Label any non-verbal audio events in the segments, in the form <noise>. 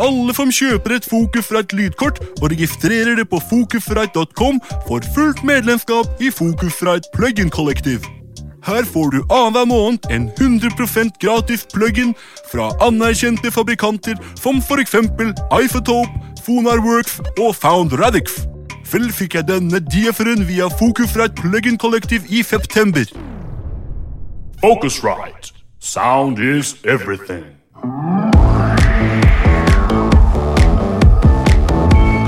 Alle som kjøper et Focusrite lydkort og registrerer det på focusrite.com, får fullt medlemskap i Focusrite plug-in kollektiv. Her får du annenhver måned en 100 gratis plug-in fra anerkjente fabrikanter som eksempel Isotope, Fonarworks og Found Radix. Selv fikk jeg denne DFR-en via Focusrite plug-in kollektiv i september. Focusrite. Sound is everything.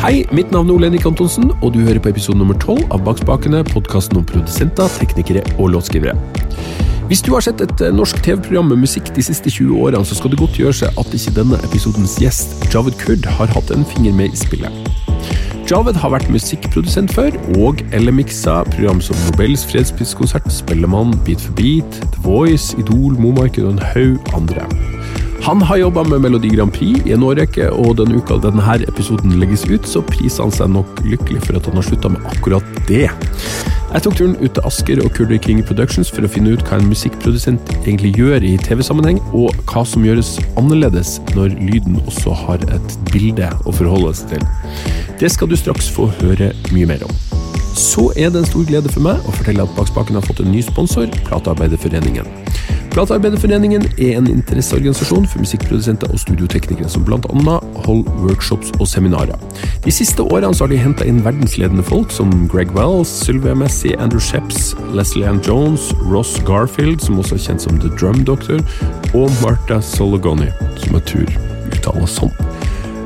Hei, mitt navn er Ole Henrik Antonsen, og du hører på episode nummer tolv av Bak spakene, podkasten om produsenter, teknikere og låtskrivere. Hvis du har sett et eh, norsk TV-program med musikk de siste 20 årene, så skal det godt gjøre seg at ikke denne episodens gjest, Javed Kurd, har hatt en finger med i spillet. Javed har vært musikkprodusent før, og eller miksa program som Nobels fredsprisskonsert, Spellemann, Beat for beat, The Voice, Idol, Momarked og en haug andre. Han har jobba med Melodi Grand Prix i en årrekke, og den uka denne episoden legges ut, så priser han seg nok lykkelig for at han har slutta med akkurat det. Jeg tok turen ut til Asker og Kurder King Productions for å finne ut hva en musikkprodusent egentlig gjør i TV-sammenheng, og hva som gjøres annerledes når lyden også har et bilde å forholde seg til. Det skal du straks få høre mye mer om. Så er det en stor glede for meg å fortelle at Bak spaken har fått en ny sponsor, Platearbeiderforeningen. Platearbeiderforeningen er en interesseorganisasjon for musikkprodusenter og studioteknikere som bl.a. holder workshops og seminarer. De siste årene har de henta inn verdensledende folk som Greg Wells, Sylvia Messi, Andrew Sheps, Leslie Ann Jones, Ross Garfield, som også er kjent som The Drum Doctor, og Martha Sologoni, som jeg tror uttales sånn.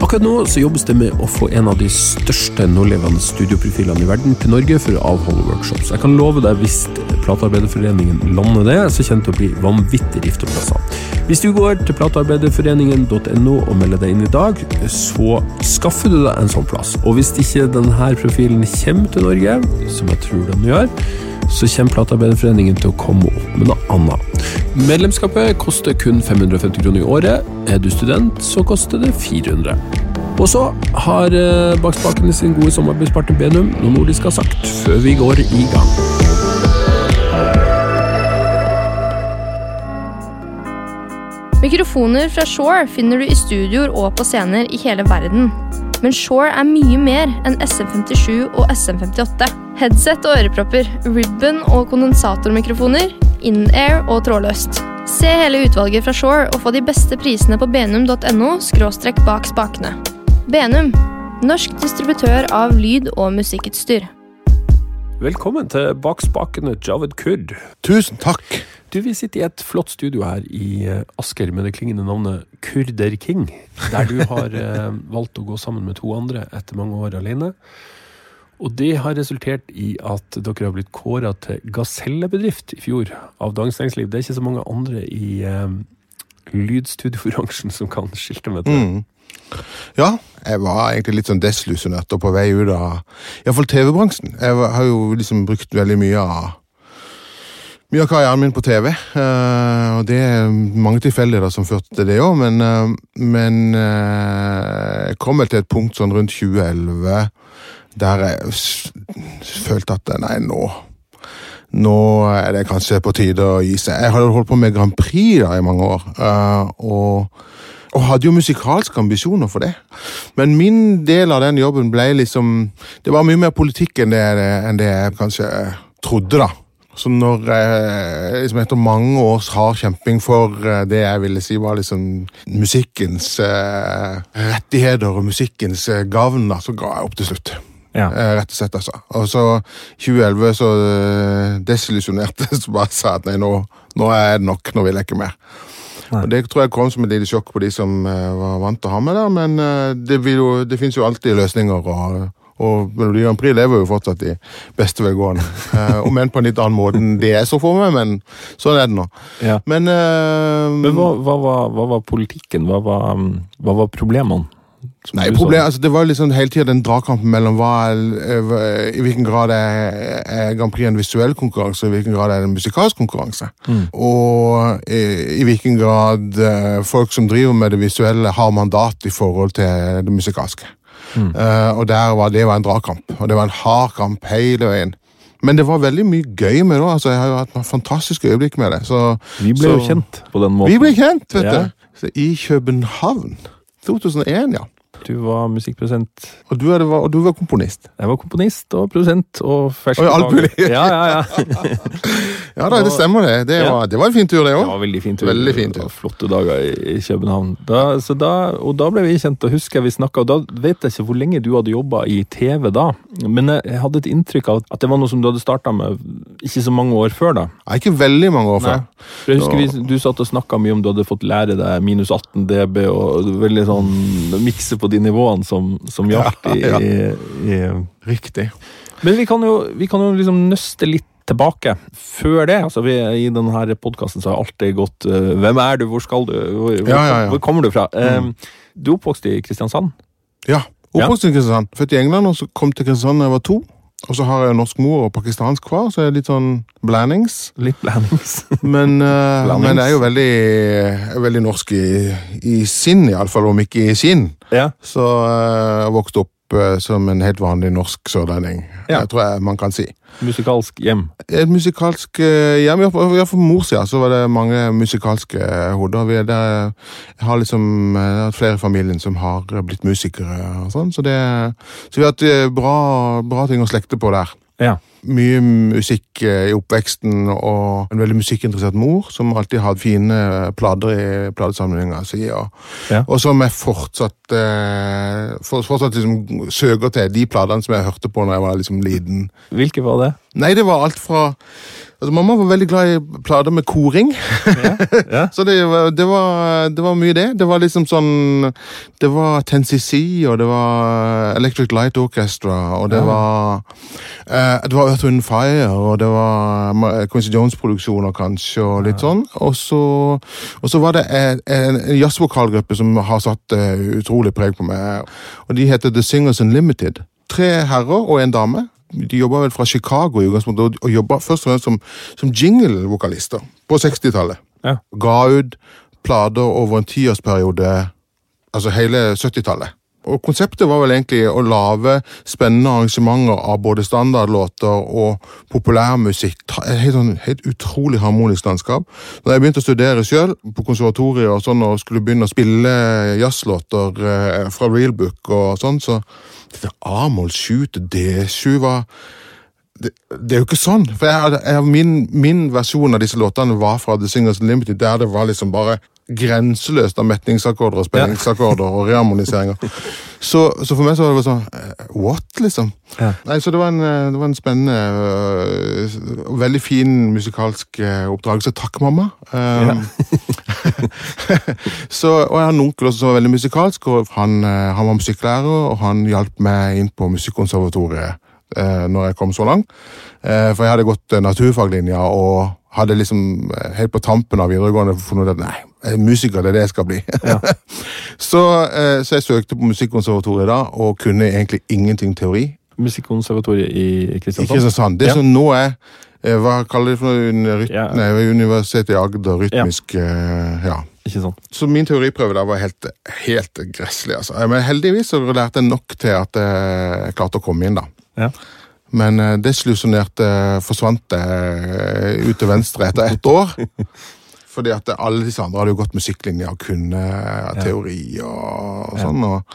Akkurat nå så jobbes det med å få en av de største nålevende studioprofilene i verden til Norge for å avholde workshops. Jeg kan love deg, hvis Platearbeiderforeningen lander det, så kommer det å bli vanvittig rift om plassene. Hvis du går til platearbeiderforeningen.no og melder deg inn i dag, så skaffer du deg en sånn plass. Og hvis ikke denne profilen kommer til Norge, som jeg tror den gjør, så kommer Platearbeiderforeningen til å komme opp med noe annet. Medlemskapet koster kun 550 kroner i året. Er du student, så koster det 400. Og så har eh, Bak spakene sin gode samarbeidspartner Benum noen ord de skal ha sagt før vi går i gang. Mikrofoner fra Shore finner du i studioer og på scener i hele verden. Men Shore er mye mer enn SM57 og SM58. Headset og ørepropper, ribbon og kondensatormikrofoner, in-air og trådløst. Se hele utvalget fra Shore og få de beste prisene på benum.no bak spakene. Benum, norsk distributør av lyd- og musikkutstyr. Velkommen til Bak spakene, Javed Kurd. Tusen takk. Du, Vi sitter i et flott studio her i eh, Asker med det klingende navnet Kurder King. Der du har <laughs> eh, valgt å gå sammen med to andre etter mange år alene. Og det har resultert i at dere har blitt kåra til gasellebedrift i fjor av Dagens Næringsliv. Det er ikke så mange andre i eh, lydstudiobransjen som kan skilte med det. Mm. Ja, jeg var egentlig litt sånn desillusjonert og på vei ut av iallfall TV-bransjen. Jeg har jo liksom brukt veldig mye av mye av karrieren min på TV. eh, og det er mange tilfeldigheter som førte til det òg, men, eh, men eh, jeg kom vel til et punkt sånn rundt 2011 der jeg følte at nei, nå nå er det kanskje på tide å gi seg. Jeg hadde holdt på med Grand Prix da i mange år, og, og hadde jo musikalske ambisjoner for det. Men min del av den jobben ble liksom Det var mye mer politikk enn det, enn det jeg kanskje trodde, da. Så når jeg liksom etter mange års hard kjemping for eh, det jeg ville si var liksom musikkens eh, rettigheter og musikkens eh, gavn, da, så ga jeg opp til slutt. Ja. Eh, rett og slett, altså. Og så 2011 så eh, desillusjonerte <laughs> så bare sa at nei, nå, nå er det nok, nå vil jeg ikke mer. Nei. Og Det tror jeg kom som et lite sjokk på de som eh, var vant til å ha med det, men eh, det, vil jo, det finnes jo alltid løsninger. og og Melodi Grand Prix lever jo fortsatt i beste velgående. <laughs> Eh, om enn på en litt annen måte enn det jeg så for meg, men sånn er det nå. Ja. Men, eh, Men hva, hva, var, hva var politikken? Hva var, um, hva var problemene? Nei, problem, altså, Det var liksom hele tida den dragkampen mellom hva eh, i hvilken grad er, er Grand Prix en visuell konkurranse, og i hvilken grad er det en musikalsk konkurranse. Mm. Og i, i hvilken grad eh, folk som driver med det visuelle, har mandat i forhold til det musikalske. Mm. Uh, og der var det var en dragkamp, og det var en hard kamp hele veien. Men det var veldig mye gøy med det. altså Jeg har jo hatt noen fantastiske øyeblikk med det. Så Vi ble jo kjent på den måten. vi ble kjent, vet Ja. du. Så I København 2001, ja. Du var musikkprodusent. Og du, er, og du var komponist. Jeg var komponist og produsent og fersk Og alt mulig. Ja, ja, ja. <laughs> Ja da, det stemmer det. Det Ja. var, det var en fin tur, det òg. Ja, veldig fin tur. Veldig fin tur. Flotte dager i, København. Da, så da, og da ble vi kjent, og husker vi snakka, og da vet jeg ikke hvor lenge du hadde jobba i TV da, men jeg hadde et inntrykk av at det var noe som du hadde starta med ikke så mange år før da. Ikke veldig mange år før. Nei. jeg husker vi, Du satt og snakka mye om du hadde fått lære deg minus 18 dB og veldig sånn mikse på de nivåene som, som gjaldt i, Ja, i, i Riktig. Men vi kan jo, vi kan jo liksom nøste litt tilbake. Før det, altså vi, i denne podkasten så har alltid gått uh, Hvem er du, hvor skal du, hvor, hvor, Ja, ja, ja. hvor kommer du fra? Eh, du er oppvokst i Kristiansand. Ja. Oppvokst i Kristiansand. Født i England, og så kom til Kristiansand da jeg var to. Og så har jeg norsk mor og pakistansk far, så jeg er litt sånn blandings. Litt blandings. <laughs> Men, uh, Blandings. men jeg er jo veldig, er veldig norsk i, i sinn, iallfall, om ikke i skinn. ja. Så uh, jeg vokste opp som en helt vanlig norsk sørlending. Ja. Jeg tror jeg man kan si. Musikalsk hjem. Et musikalsk eh, hjem. Ja, for- ja, for mors så var det mange musikalske hoder. Vi er der, jeg har liksom eh, flere i familien som har blitt musikere og sånn, så det Så vi har hatt eh, bra, bra ting å slekte på der. Ja. Mye musikk eh, i oppveksten og en veldig musikkinteressert mor som alltid hadde fine plater i platesamlinga si, og, Ja. og som jeg fortsatt eh, fortsatt liksom søker til de platene som jeg hørte på når jeg var liksom liten. Hvilke var det? Nei, det var alt fra altså Mamma var veldig glad i plater med koring. Ja. ja. <laughs> Så det det, var, det var mye det. Det var liksom sånn Det var 10cc, og det var Electric Light Orchestra, og det Ja. var uh, Det var Earth Wind Fire, og det var Quincy Jones-produksjoner, kanskje, og litt sånn. Og så, og så var det en, en jazzvokalgruppe som har satt uh, utrolig preg på meg, og de heter The Singers Unlimited. Tre herrer og en dame. De jobba vel fra Chicago i utgangspunktet, og- jobba først og fremst som, som jingle-vokalister på 60-tallet Ja. ga ut plater over en tiårsperiode, altså hele 70-tallet. Og Konseptet var vel egentlig å lage spennende arrangementer av både standardlåter og populærmusikk. Et helt, sånn, helt utrolig harmonisk landskap. Når jeg begynte å studere sjøl, på konservatoriet og sånn, og skulle begynne å spille jazzlåter eh, fra Realbook og sånn, så dette A-moll 7 til D7 var det, det er jo ikke sånn. For jeg, jeg, min, min versjon av disse låtene var fra The Singers Limited, der det var liksom bare grenseløst av metningsakkorder og spenningsakkorder og reharmoniseringer. Så, så for meg så var det bare sånn eh, What, liksom? Ja. Nei, Så det var en, eh, det var en spennende og veldig fin musikalsk oppdragelse. Takk, mamma. Um, <laughs> så, og jeg har en onkel også som var veldig musikalsk, og han, eh, han var musikklærer, og han hjalp meg inn på musikkonservatoriet eh, når jeg kom så langt. Eh, for jeg hadde gått eh, naturfaglinja og hadde liksom eh, helt på tampen av videregående funnet ut at nei, er musiker, det er det jeg skal bli. <laughs> så, eh, så jeg søkte på musikkonservatoriet da, og kunne egentlig ingenting teori. Musikkonservatoriet i Kristiansand? I Kristiansand. Det Ja. som nå er eh, Hva kaller de for noe? Ryt- Ja. Nei, Universitetet i Agder. Rytmisk Ja. Ikke sant? Så min teoriprøve der var helt, helt gresslig. Altså. Men heldigvis så lærte jeg nok til at jeg klarte å komme inn, da. Ja. Men eh, desillusjonerte forsvant det eh, ut til venstre etter ett år. <laughs> Fordi at alle disse andre hadde jo gått musikklinjer og kunne ja. teori og, sånn. Og,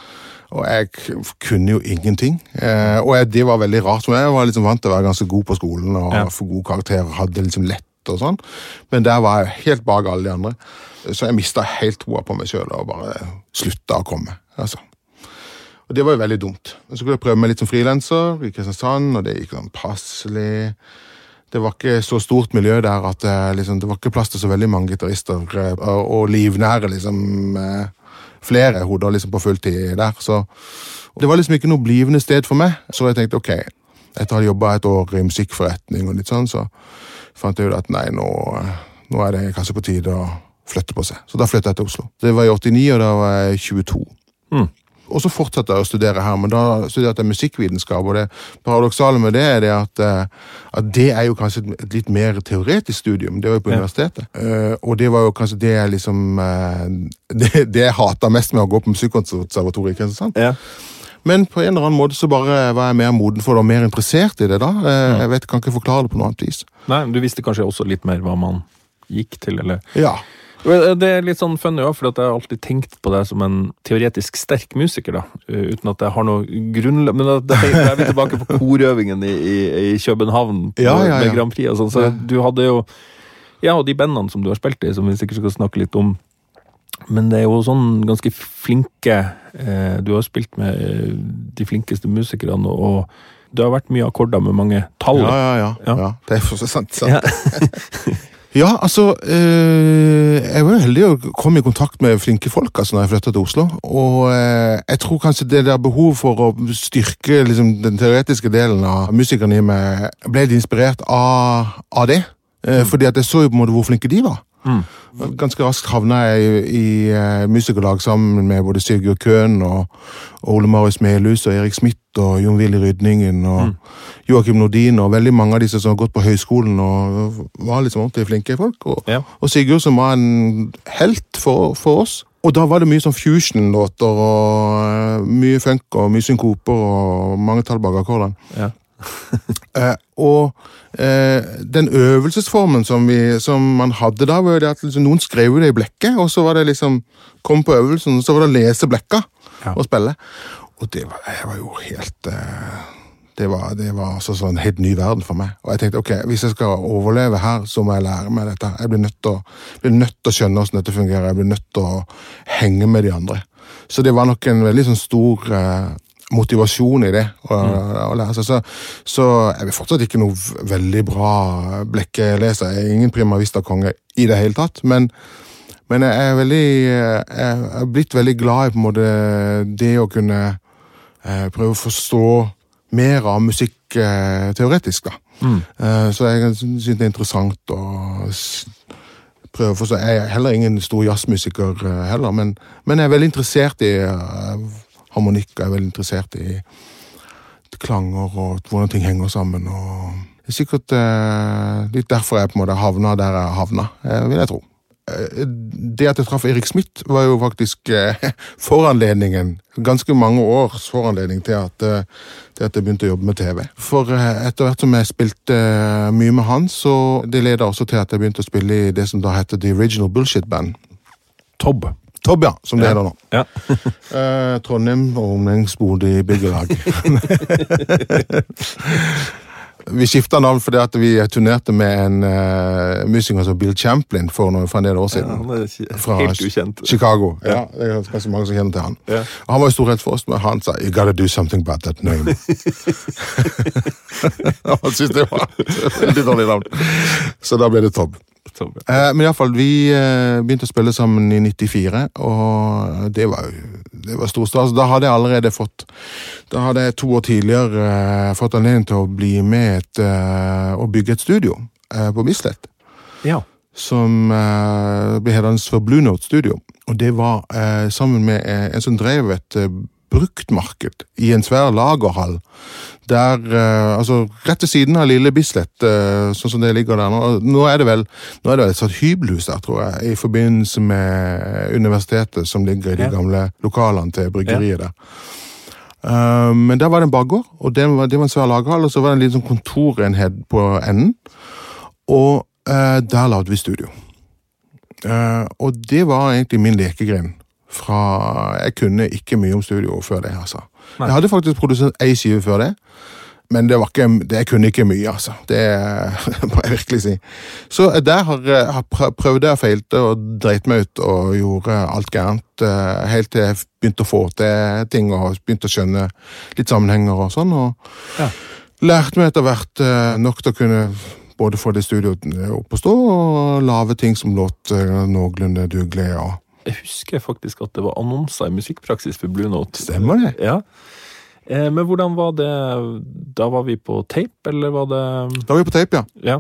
og jeg kunne jo ingenting. Eh, og jeg, det var veldig rart. for. Jeg var liksom vant til å være ganske god på skolen og Ja. få gode karakterer. Hadde liksom lett og sånn. Men der var jeg helt bak alle de andre. Så jeg mista helt troa på meg sjøl og bare slutta å komme. altså. Og det var jo veldig dumt. Men så skulle jeg prøve meg litt som frilanser i Kristiansand, og det gikk sånn passelig. Det var ikke så stort miljø der at liksom, det var ikke plass til så veldig mange gitarister eh, og, og livnære liksom eh, flere hoder liksom på fulltid der. Så det var liksom ikke noe blivende sted for meg. Så jeg tenkte ok, etter å ha jobba et år i musikkforretning og litt sånn, så fant jeg ut at nei, nå, nå er det kanskje på tide å flytte på seg. Så da flytta jeg til Oslo. Det var i 89, og da var jeg 22. Mm. Og så fortsatte jeg å studere her, men da studerte jeg musikkvitenskap. Og det paradoksale med det er det at, eh, at det er jo kanskje et litt mer teoretisk studium. Det var jo på Ja. universitetet. Eh, og det var jo kanskje det jeg liksom eh, <laughs> det, det jeg hata mest med å gå på musikkonservatoriet i Kristiansand. Ja. Men på en eller annen måte så bare var jeg mer moden for det og mer interessert i det da. Jeg vet, kan ikke forklare det på noe annet vis. Nei, du visste kanskje også litt mer hva man gikk til, eller Ja. Men Det er litt sånn funny òg, for jeg har alltid tenkt på deg som en teoretisk sterk musiker. da, uh, Uten at jeg har noe grunnlag Men da er vi tilbake på korøvingen i, i, i København på, Ja, ja, ja. med Grand Prix og sånn. Så du hadde jo Ja, og de bandene som du har spilt i, som vi sikkert skal snakke litt om. Men det er jo sånn ganske flinke eh, Du har spilt med eh, de flinkeste musikerne, og, og det har vært mye akkorder med mange tall. Ja, ja, ja. Ja. ja. Det er sant. sant. <laughs> <laughs> Ja. Altså eh, Jeg var jo heldig å komme i kontakt med flinke folk altså, når jeg flytta til Oslo. Og eh, jeg tror kanskje det der behov for å styrke liksom, den teoretiske delen av musikerne i meg, ble litt inspirert av, av det. Eh, Fordi at jeg så jo på en måte hvor flinke de var. Mm. Ganske raskt havna jeg i, i eh, musikerlag sammen med både Sigurd Køhn og, og Ole Marius Melhus og Erik Smith og Jon Willy Rydningen og Joakim Nordin og veldig mange av disse som har gått på høyskolen og var liksom ordentlig flinke folk. Og, Ja. og Sigurd som var en helt for, for oss. Og da var det mye sånn fusion-låter og eh, mye funk og mye synkoper og mange tall bak akkordene. Ja. <laughs> Eh, og eh, den øvelsesformen som, vi, som man hadde da, var det at liksom, noen skrev det i blekket, og så var det liksom Kom på øvelsen, og så var det å lese blekka Ja. og spille. Og det var, jeg var jo helt eh, det var, det var altså sånn en helt ny verden for meg. Og jeg tenkte ok, hvis jeg skal overleve her, så må jeg lære meg dette. Jeg blir nødt til å, nødt til å skjønne hvordan dette fungerer. Jeg blir nødt til å henge med de andre. Så det var nok en veldig sånn stor eh, motivasjon i det. Å, å lære seg. Så, så jeg er fortsatt ikke noe veldig bra blekkeleser. Jeg er ingen prima vista-konge i det hele tatt. Men, men jeg er veldig Jeg er blitt veldig glad i på en måte det å kunne eh, prøve å forstå mer av musikk eh, teoretisk, da. Eh, så jeg syns det er interessant å prøve å forstå. Jeg er heller ingen stor jazzmusiker heller, men, men jeg er veldig interessert i harmonikk, og er veldig interessert i klanger og hvordan ting henger sammen. og det er sikkert eh, litt derfor jeg på en måte havna der jeg havna, eh, vil jeg tro. Eh, Det at jeg traff Erik Smith, var jo faktisk eh, <laughs> foranledningen, ganske mange års foranledning til at, eh, til at jeg begynte å jobbe med TV. For eh, etter hvert som jeg spilte mye med han, så det leda også til at jeg begynte å spille i det som da heter The Original Bullshit Band. Tobb. Tobb, ja, som det heter nå. Ja. <laughs> Eh, Trondheim og omgangsbolig byggelag. <laughs> vi skifta navn fordi at vi turnerte med en uh, musiker som Bill Champlin for, noe, for en del år siden. Ja, han er ikke- Fra helt ukjent. Chicago. Ja, det er ganske mange som kjenner til han. Ja. Han var jo stor helt for oss, men han sa You gotta do something about that name. <laughs> han syntes det var et veldig dårlig navn. Så da ble det Tobb. Ja. Eh, men iallfall, vi eh, begynte å spille sammen i 94, og det var det var stor stas. Da hadde jeg allerede fått Da hadde jeg to år tidligere eh, fått anledning til å bli med et, eh, og bygge et studio eh, på Bislett. ja. Som eh, ble hedende for Blue Note Studio. Og det var eh, sammen med eh, en som drev et eh, bruktmarked i en svær lagerhall. Der, eh, altså Rett ved siden av Lille Bislett, eh, sånn som det ligger der nå. Nå er det vel nå er det vel et sånt hybelhus der, tror jeg, i forbindelse med universitetet som ligger i de gamle lokalene til bryggeriet der. Eh, men der var det en bakgård, og det var, det var en svær lagerhall, og så var det en liten sånn kontorenhet på enden. Og eh, der lagde vi studio. Eh, og det var egentlig min lekegrind. Fra Jeg kunne ikke mye om studio før det. altså. Nei. Jeg hadde faktisk produsert ei skive før det, men det var ikke, det, kunne ikke mye, altså. Det <laughs> må jeg virkelig si. Så der har, jeg- prøvd og feilte og dreit meg ut og gjorde alt gærent. eh, Helt til jeg begynte å få til ting og begynte å skjønne litt sammenhenger og sånn. og Ja. lærte meg etter hvert eh, nok til å kunne både få det studioet opp å stå og lage ting som låt eh, noenlunde dugelig. og Jeg husker faktisk at det var annonser i musikkpraksis for Blue Note. Stemmer det? Ja. Eh, men hvordan var det Da var vi på tape, eller var det Da var vi på tape, ja. Ja.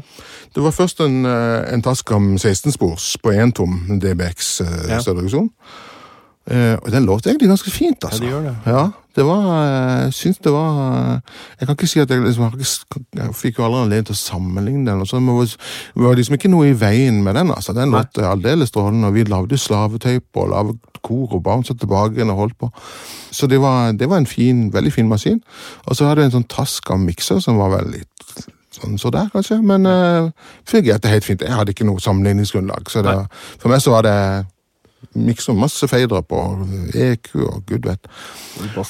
Det var først en, eh, en Tascam 16-spors på én tom DBX eh, Ja. Eh, og den låt egentlig ganske fint, altså. Ja, altså. det gjør det. Ja, det var eh, Jeg syns det var eh, Jeg kan ikke si at jeg liksom jeg, jeg fikk jo aldri anledning til å sammenligne den. og sånn, men Det var, liksom ikke noe i veien med den. altså. Den låt aldeles strålende. og Vi lagde slavetøyp og lagde kor og bounce tilbake igjen og holdt på. Så det var, det var en fin, veldig fin maskin. Og så hadde jeg en sånn Tascam mikser som var veldig sånn så der, kanskje. Men uh, fungerte helt fint. Jeg hadde ikke noe sammenligningsgrunnlag. Så det, for meg så var det miksa masse fadere på EQ og gud vet.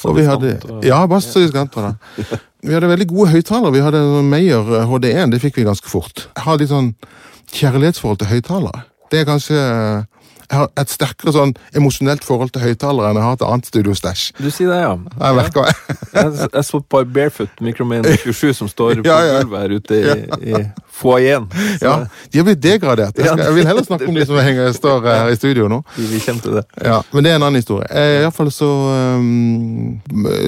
Og vi hadde, ja, bass og diskanter. da. <laughs> Vi hadde veldig gode høyttalere. Vi hadde Meyer HD1, det fikk vi ganske fort. Jeg har litt sånn kjærlighetsforhold til høyttalere. Det er kanskje jeg har et sterkere sånn emosjonelt forhold til høyttalere enn jeg har til annet studiostæsj. Du sier det, ja. Jeg merker meg. jeg, <laughs> jeg så på Barefoot Microman 27 som står på Ja, ja. gulvet her ute i, i foajeen. Ja, de har blitt degradert. Jeg, skal, jeg vil heller snakke om de som henger, står her i studio nå. vi, vi kommer til det. Ja, Men det er en annen historie. Jeg, i hvert fall så, um,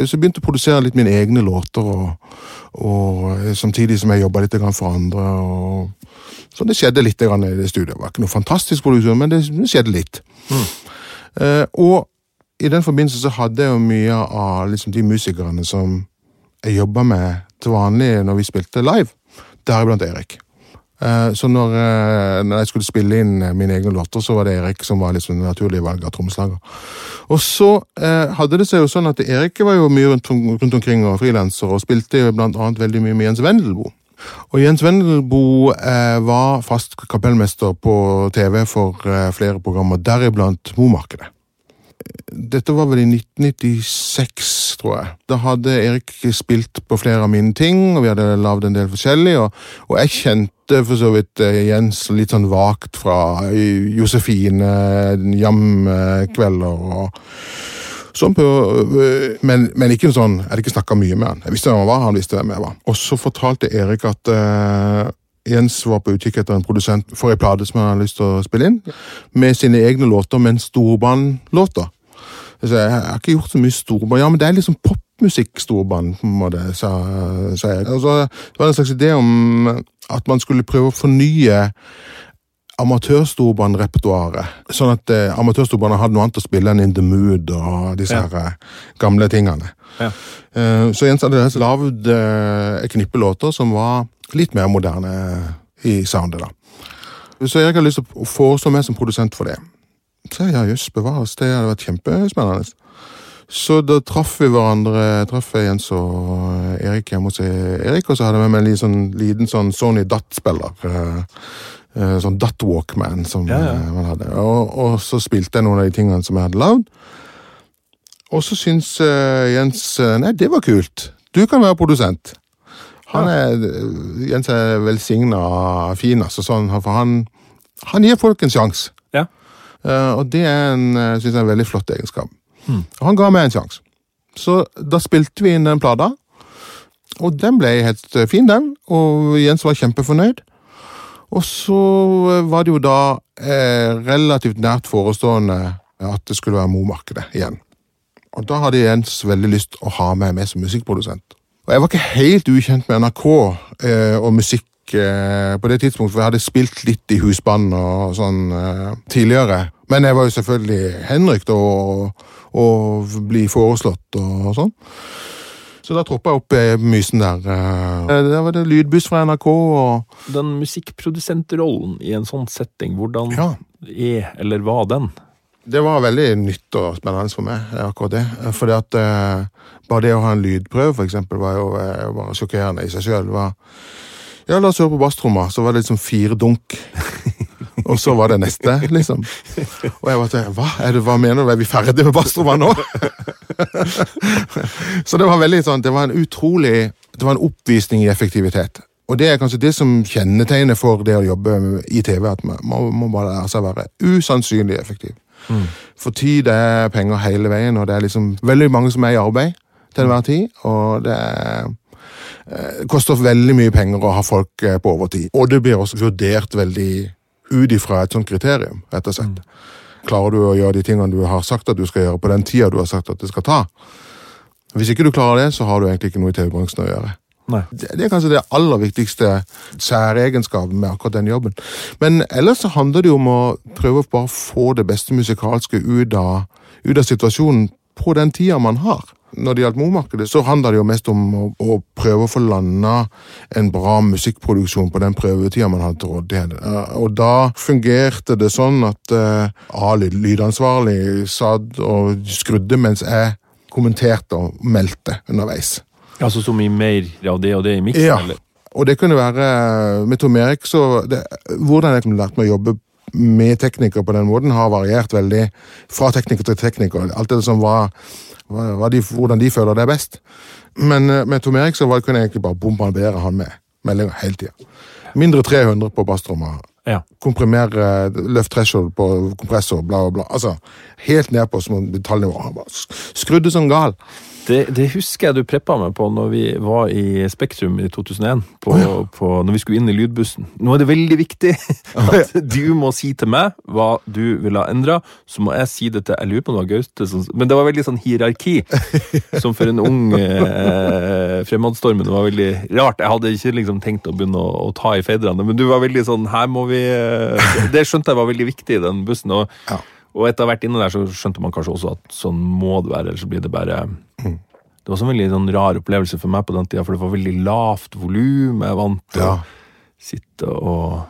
så begynte jeg å produsere litt mine egne låter, og, og eh, samtidig som jeg jobba litt for andre. og Så det skjedde litt i det studioet. Det var ikke noe fantastisk produksjon, men det, skjedde litt. Eh, og i den forbindelse så hadde jeg jo mye av liksom, de musikerne som jeg jobba med til vanlig når vi spilte live, deriblant Erik. Eh, Så når, eh, når jeg skulle spille inn mine egne låter, så var det Erik som var liksom det naturlige valget av trommeslager. Og så hadde det seg jo sånn at Erik var jo mye rundt, rundt omkring og frilanser, og spilte blant annet veldig mye med Jens Wendelboe. Og Jens Wendelboe eh, var fast kapellmester på TV for eh, flere programmer, deriblant Momarkedet. Dette var vel i 1996, tror jeg. Da hadde Erik spilt på flere av mine ting, og vi hadde lagd en del forskjellig. Og, og jeg kjente for så vidt eh, Jens litt sånn vagt fra Josefine, Josefine, jamkvelder og på, øh, men, men ikke sånn, jeg hadde ikke snakka mye med han. Jeg visste hvem han var, han visste hvem jeg var. Og så fortalte Erik at uh, Jens var på utkikk etter en produsent for ei plate som han hadde lyst til å spille inn, med sine egne låter, men storbandlåter. Så jeg, jeg har ikke gjort så mye storband. Ja, men det er liksom popmusikk storband, på en måte, sa, sa jeg. Altså, det var en slags idé om at man skulle prøve å fornye amatørstorbandrepertoaret. Sånn at eh, amatørstorbandene hadde noe annet å spille enn In The Mood og disse Ja. her eh, gamle tingene. Ja. Eh, så Jens hadde lagd eh, et knippe låter som var litt mer moderne i soundet. da. Så Erik hadde lyst til å foreslå meg som produsent for det. Så ja, jøss, bevares, det hadde vært kjempespennende. Så da traff vi hverandre, traff jeg Jens og Erik hjemme hos Erik, og så hadde jeg med en liten sånn, liten sånn Sony DAT-spiller. Eh, Sånn DAT-Walkman som Ja, ja. eh, man hadde. Og, og så spilte jeg noen av de tingene som jeg hadde lagd. Og så syns uh, Jens Nei, det var kult. Du kan være produsent. Han er, Jens er velsigna fin, altså. Sånn, for han, han gir folk en sjanse. Ja. Uh, og det er en, synes jeg, en veldig flott egenskap. Og han ga meg en sjanse. Så da spilte vi inn den plata, og den ble helt fin, den. Og Jens var kjempefornøyd. Og så eh, var det jo da eh, relativt nært forestående at det skulle være Momarkedet igjen. Og da hadde Jens veldig lyst å ha meg med som musikkprodusent. Og jeg var ikke helt ukjent med NRK eh, og musikk eh, på det tidspunktet, for jeg hadde spilt litt i husband og sånn eh, tidligere. Men jeg var jo selvfølgelig henrykt og, og bli foreslått og sånn. Så da troppa jeg opp i mysen der. eh. Der var det lydbuss fra NRK og Den musikkprodusentrollen i en sånn setting, hvordan Ja. er, eller var den? Det var veldig nytt og spennende for meg, akkurat det. Fordi at eh, bare det å ha en lydprøve, for eksempel, var jo eh, bare sjokkerende i seg sjøl. Ja, la oss høre på basstromma, så var det liksom fire dunk. <laughs> <laughs> Og så var det neste, liksom. Og jeg var til, hva, det, hva mener du, er vi ferdige med Bastrova nå? <laughs> så det var veldig sånn, det var en utrolig, det var en oppvisning i effektivitet. Og det er kanskje det som kjennetegner for det å jobbe i TV, at man må, bare lære seg å være usannsynlig effektiv. For tid er penger hele veien, og det er liksom veldig mange som er i arbeid til enhver tid. Og det er, det koster veldig mye penger å ha folk eh, på overtid. Og det blir også vurdert veldig ut ifra et sånt kriterium, rett og slett. Klarer du å gjøre de tingene du har sagt at du skal gjøre på den tida du har sagt at det skal ta? Hvis ikke du klarer det, så har du egentlig ikke noe i TV-bransjen å gjøre. Det, det er kanskje det aller viktigste særegenskapen med akkurat den jobben. Men ellers så handler det jo om å prøve å bare få det beste musikalske ut av, ut av situasjonen på den tida man har. Når det gjaldt Momarkedet, så handla det jo mest om å, å prøve å få landa en bra musikkproduksjon på den prøvetida man hadde til rådighet. Eh, Og da fungerte det sånn at uh, Ali, lydansvarlig, satt og skrudde mens jeg kommenterte og meldte underveis. Altså så mye mer av det og det i miksen? Ja. eller? Og det kunne være Med Tom Erik så det, Hvordan jeg kunne lært meg å jobbe med teknikere på den måten, har variert veldig fra tekniker til tekniker. Alt det som var, var, var de, hvordan de føler det er best. Men eh, med Tom Erik så var, kunne jeg egentlig bare bombardere han med meldinger hele tida. Mindre 300 på basstromma. Ja. Komprimere, løft threshold på kompressor, bla, bla, bla. Altså, helt ned på små detaljnivå. Han bare skrudde som gal. Det, det husker jeg du preppa meg på når vi var i Spektrum i 2001. På, på, når vi skulle inn i lydbussen. Nå er det veldig viktig <laughs> at du må si til meg hva du vil ha endra. Så må jeg si det til Jeg lurer på om det var Gaute som Men det var veldig sånn hierarki. <laughs> Som for en ung eh, fremadstormende var veldig rart. Jeg hadde ikke liksom tenkt å begynne å, å ta i fedrene, men du var veldig sånn Her må vi eh, Det skjønte jeg var veldig viktig i den bussen. og Ja. og etter hvert inne der så skjønte man kanskje også at sånn må det være, ellers så blir det bare Det var også en veldig sånn rar opplevelse for meg på den tida, for det var veldig lavt volum. Jeg vant til Ja. å sitte og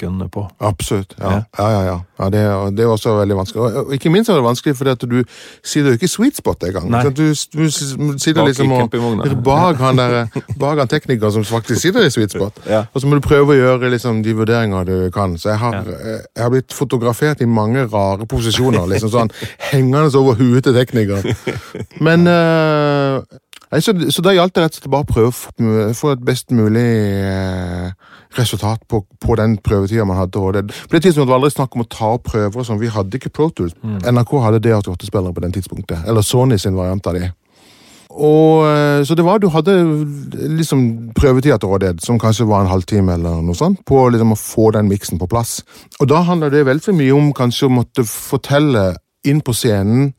gønne på. Absolutt. Ja, Ja. ja, ja. ja. det, er- det er også veldig vanskelig. Og- ikke minst er det vanskelig fordi at du sitter jo ikke i sweet spot engang. Nei. Du, du sitter Bak liksom og <laughs> bak han der, bak han teknikeren som faktisk sitter i sweet spot. Og så må du prøve å gjøre liksom, de vurderinger du kan. Så jeg har, eh, jeg har blitt fotografert i mange rare posisjoner. liksom sånn, Hengende over huet til teknikeren. Men eh, så, så da gjaldt det rett og slett bare å prøve å få- et best mulig eh, resultat på, på den prøvetida man hadde. Og det, på det tidspunktet var det aldri snakk om å ta prøver. og sånn. Vi hadde ikke Pro Tools. NRK hadde D88-spillere på den tidspunktet. Eller Sony sin variant av de. Og, eh, så det var, Du hadde liksom prøvetida til rådighet, som kanskje var en halvtime, eller noe sånt, på liksom å få den miksen på plass. Og Da handler det veldig mye om kanskje å måtte fortelle inn på scenen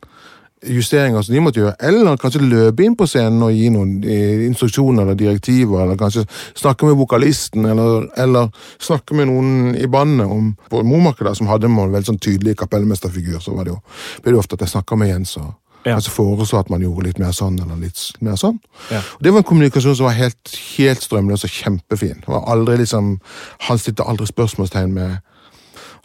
justeringer som de måtte gjøre, eller kanskje løpe inn på scenen og gi noen eh, instruksjoner eller direktiver, eller kanskje snakke med vokalisten, eller, eller snakke med noen i bandet om På Momaker, da, som hadde en veldig sånn tydelig kapellmesterfigur, så var det jo, ble det ofte at jeg snakka med Jens og Ja. altså foreslå at man gjorde litt mer sånn, eller litt mer sånn. Ja. Og Det var en kommunikasjon som var helt, helt strømløs og kjempefin. Det var aldri liksom, Han stilte aldri spørsmålstegn med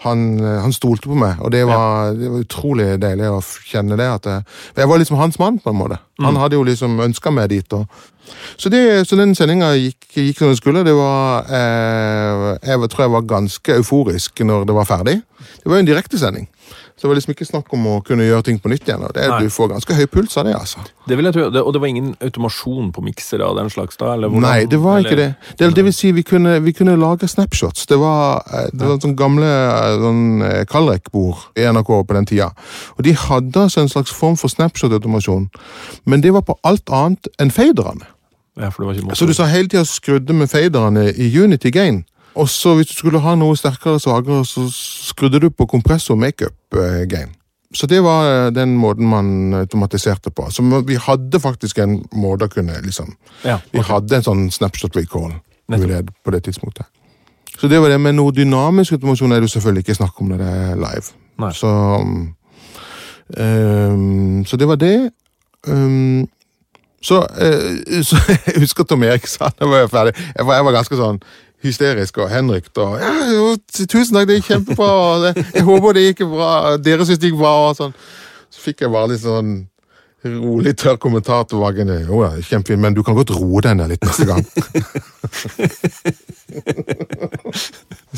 han, eh, han stolte på meg, og det var, det var utrolig deilig å kjenne det. at jeg, jeg var liksom hans mann, på en måte. Han hadde jo liksom ønska meg dit. Og, så, det, så den sendinga gikk, gikk som den skulle. Det var, eh, jeg tror jeg var ganske euforisk når det var ferdig. Det var jo en direktesending. Det var liksom ikke snakk om å kunne gjøre ting på nytt igjen. og det, Nei. Du får ganske høy puls av det, altså. Det vil jeg tro, det, Og det var ingen automasjon på miksere av den slags da? Eller hvordan- Nei, det var ikke eller- det. Det, det vil si, vi kunne, vi kunne lage snapshots. Det var, eh, det var sånn gamle eh, sånn, eh, Kaldrek-bord i NRK på den tida. Og de hadde altså en slags form for snapshot-automasjon, men det var på alt annet enn faderne. Ja. Så du sa hele tida skrudde med faderne i Unity Gain. Og så hvis du skulle ha noe sterkere svakere, så skrudde du på kompressor makeup-game. gain. Så det var eh, den måten man automatiserte på. Så vi hadde faktisk en måte å kunne liksom Ja, Vi hadde en sånn snapshot recall Nettopp. mulighet på det tidspunktet. Så det var det, men noe dynamisk automasjon er det jo selvfølgelig ikke snakk om når det er live. Så, um, så det var det. Um, så, uh, <laughs> så jeg husker Tom Erik sa <laughs> da var jeg ferdig. Jeg var, jeg var ganske sånn hysterisk og henrykt. Og, ja, jo, tusen takk, det gikk kjempebra. det, jeg håper det gikk bra. Dere syns det gikk bra. og sånn. Så fikk jeg bare litt sånn rolig, tørr kommentar tilbake. Jo, ja, kjempefint, men du kan godt roe deg ned litt neste gang. <laughs>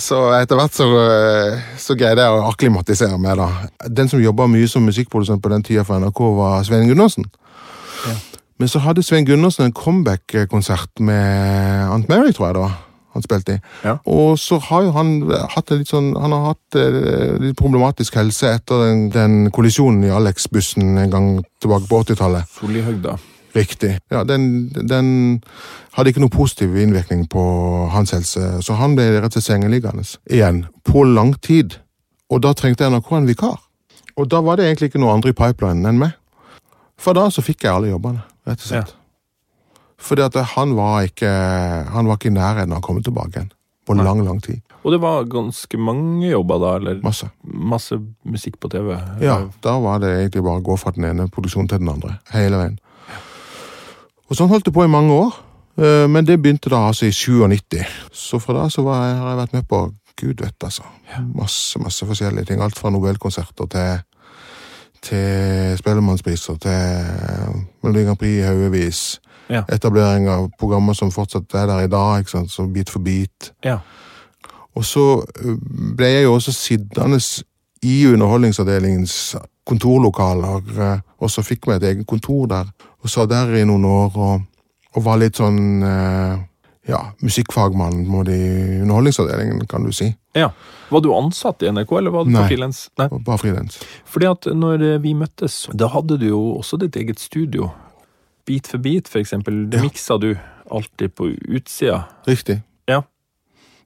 så etter hvert så, eh, så greide jeg å akklimatisere meg, da. Den som jobba mye som musikkprodusent på den tida for NRK, var Svein Gundersen. Men så hadde Svein Gundersen en comeback-konsert med Aunt Mary, tror jeg det var. Han spilte i. Ja. Og så har jo han hatt en litt sånn Han har hatt eh, litt problematisk helse etter den, den kollisjonen i Alex-bussen en gang tilbake på 80-tallet. Solihøgda. Riktig. Ja, den, den hadde ikke noe positiv innvirkning på hans helse, så han ble rett og slett sengeliggende igjen på lang tid. Og da trengte NRK en vikar. Og da var det egentlig ikke noe andre i pipelinen enn meg. For da så fikk jeg alle jobbene, rett og slett. Fordi at han var ikke Han var ikke i nærheten av å komme tilbake igjen. På lang, lang tid. Og det var ganske mange jobber da, eller Masse. masse musikk på TV? Ja, da var det egentlig bare å gå fra den ene produksjonen til den andre. Hele veien. Og sånn holdt det på i mange år. Eh, Men det begynte da altså i 97. Så fra da så jeg, har jeg vært med på Gud vet, altså. Masse, masse forskjellige ting. Alt fra Nobelkonserter til til Spellemannspriser, til Melodi Grand Prix i haugevis. Ja. Etablering av programmer som fortsatt er der i dag, ikke sant? så Bit for bit. Ja. Og så eh, ble jeg jo også sittende i Underholdningsavdelingens kontorlokaler, eh, og så fikk vi et eget kontor der. Og satt der i noen år og, og var litt sånn eh, ja, musikkfagmann på i Underholdningsavdelingen, kan du si. ja. Var du ansatt i NRK, eller var du Nei. på frilans? Nei. Bare frilans. Fordi at når vi møttes, da hadde du jo også ditt eget studio. Bit for bit, eksempel. Det Ja. miksa du alltid på utsida. Riktig. Ja.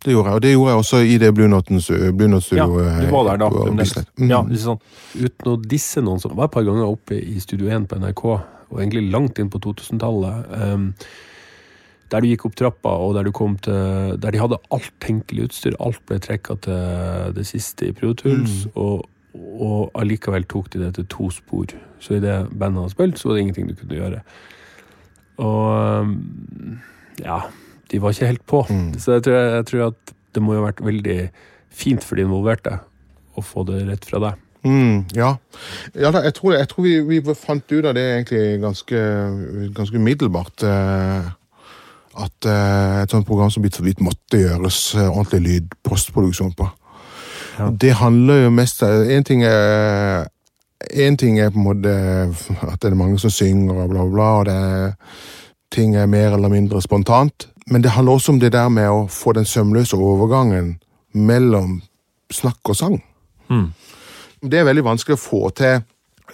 Det gjorde jeg, og det gjorde jeg også i det Blue Note-studio. Blue Ja, du var der da. fremdeles. Mm. Ja, ikke? Uten å disse noen som var et par ganger oppe i Studio 1 på NRK, og egentlig langt inn på 2000-tallet, Um, der du gikk opp trappa, og der du kom til Der de hadde alt tenkelig utstyr. Alt ble trekka til det siste i Pro Tools, Mm. og, og allikevel tok de det til to spor. Så i det bandet hadde spilt, så var det ingenting du kunne gjøre. Og ehm, ja, de var ikke helt på. Mm. Så jeg tror, jeg tror at det må jo ha vært veldig fint for de involverte å få det rett fra deg. Mm, ja. ja da, jeg tror, jeg tror vi, vi fant ut av det egentlig ganske, ganske umiddelbart. Eh, at eh, et sånt program som Bit for bit måtte gjøres eh, ordentlig lyd-postproduksjon på. Ja. Det handler jo mest Én ting er en ting er på en måte at det er mange som synger og bla, bla, bla, og det er, ting er mer eller mindre spontant. Men det handler også om det der med å få den sømløse overgangen mellom snakk og sang. Mm. Det er veldig vanskelig å få til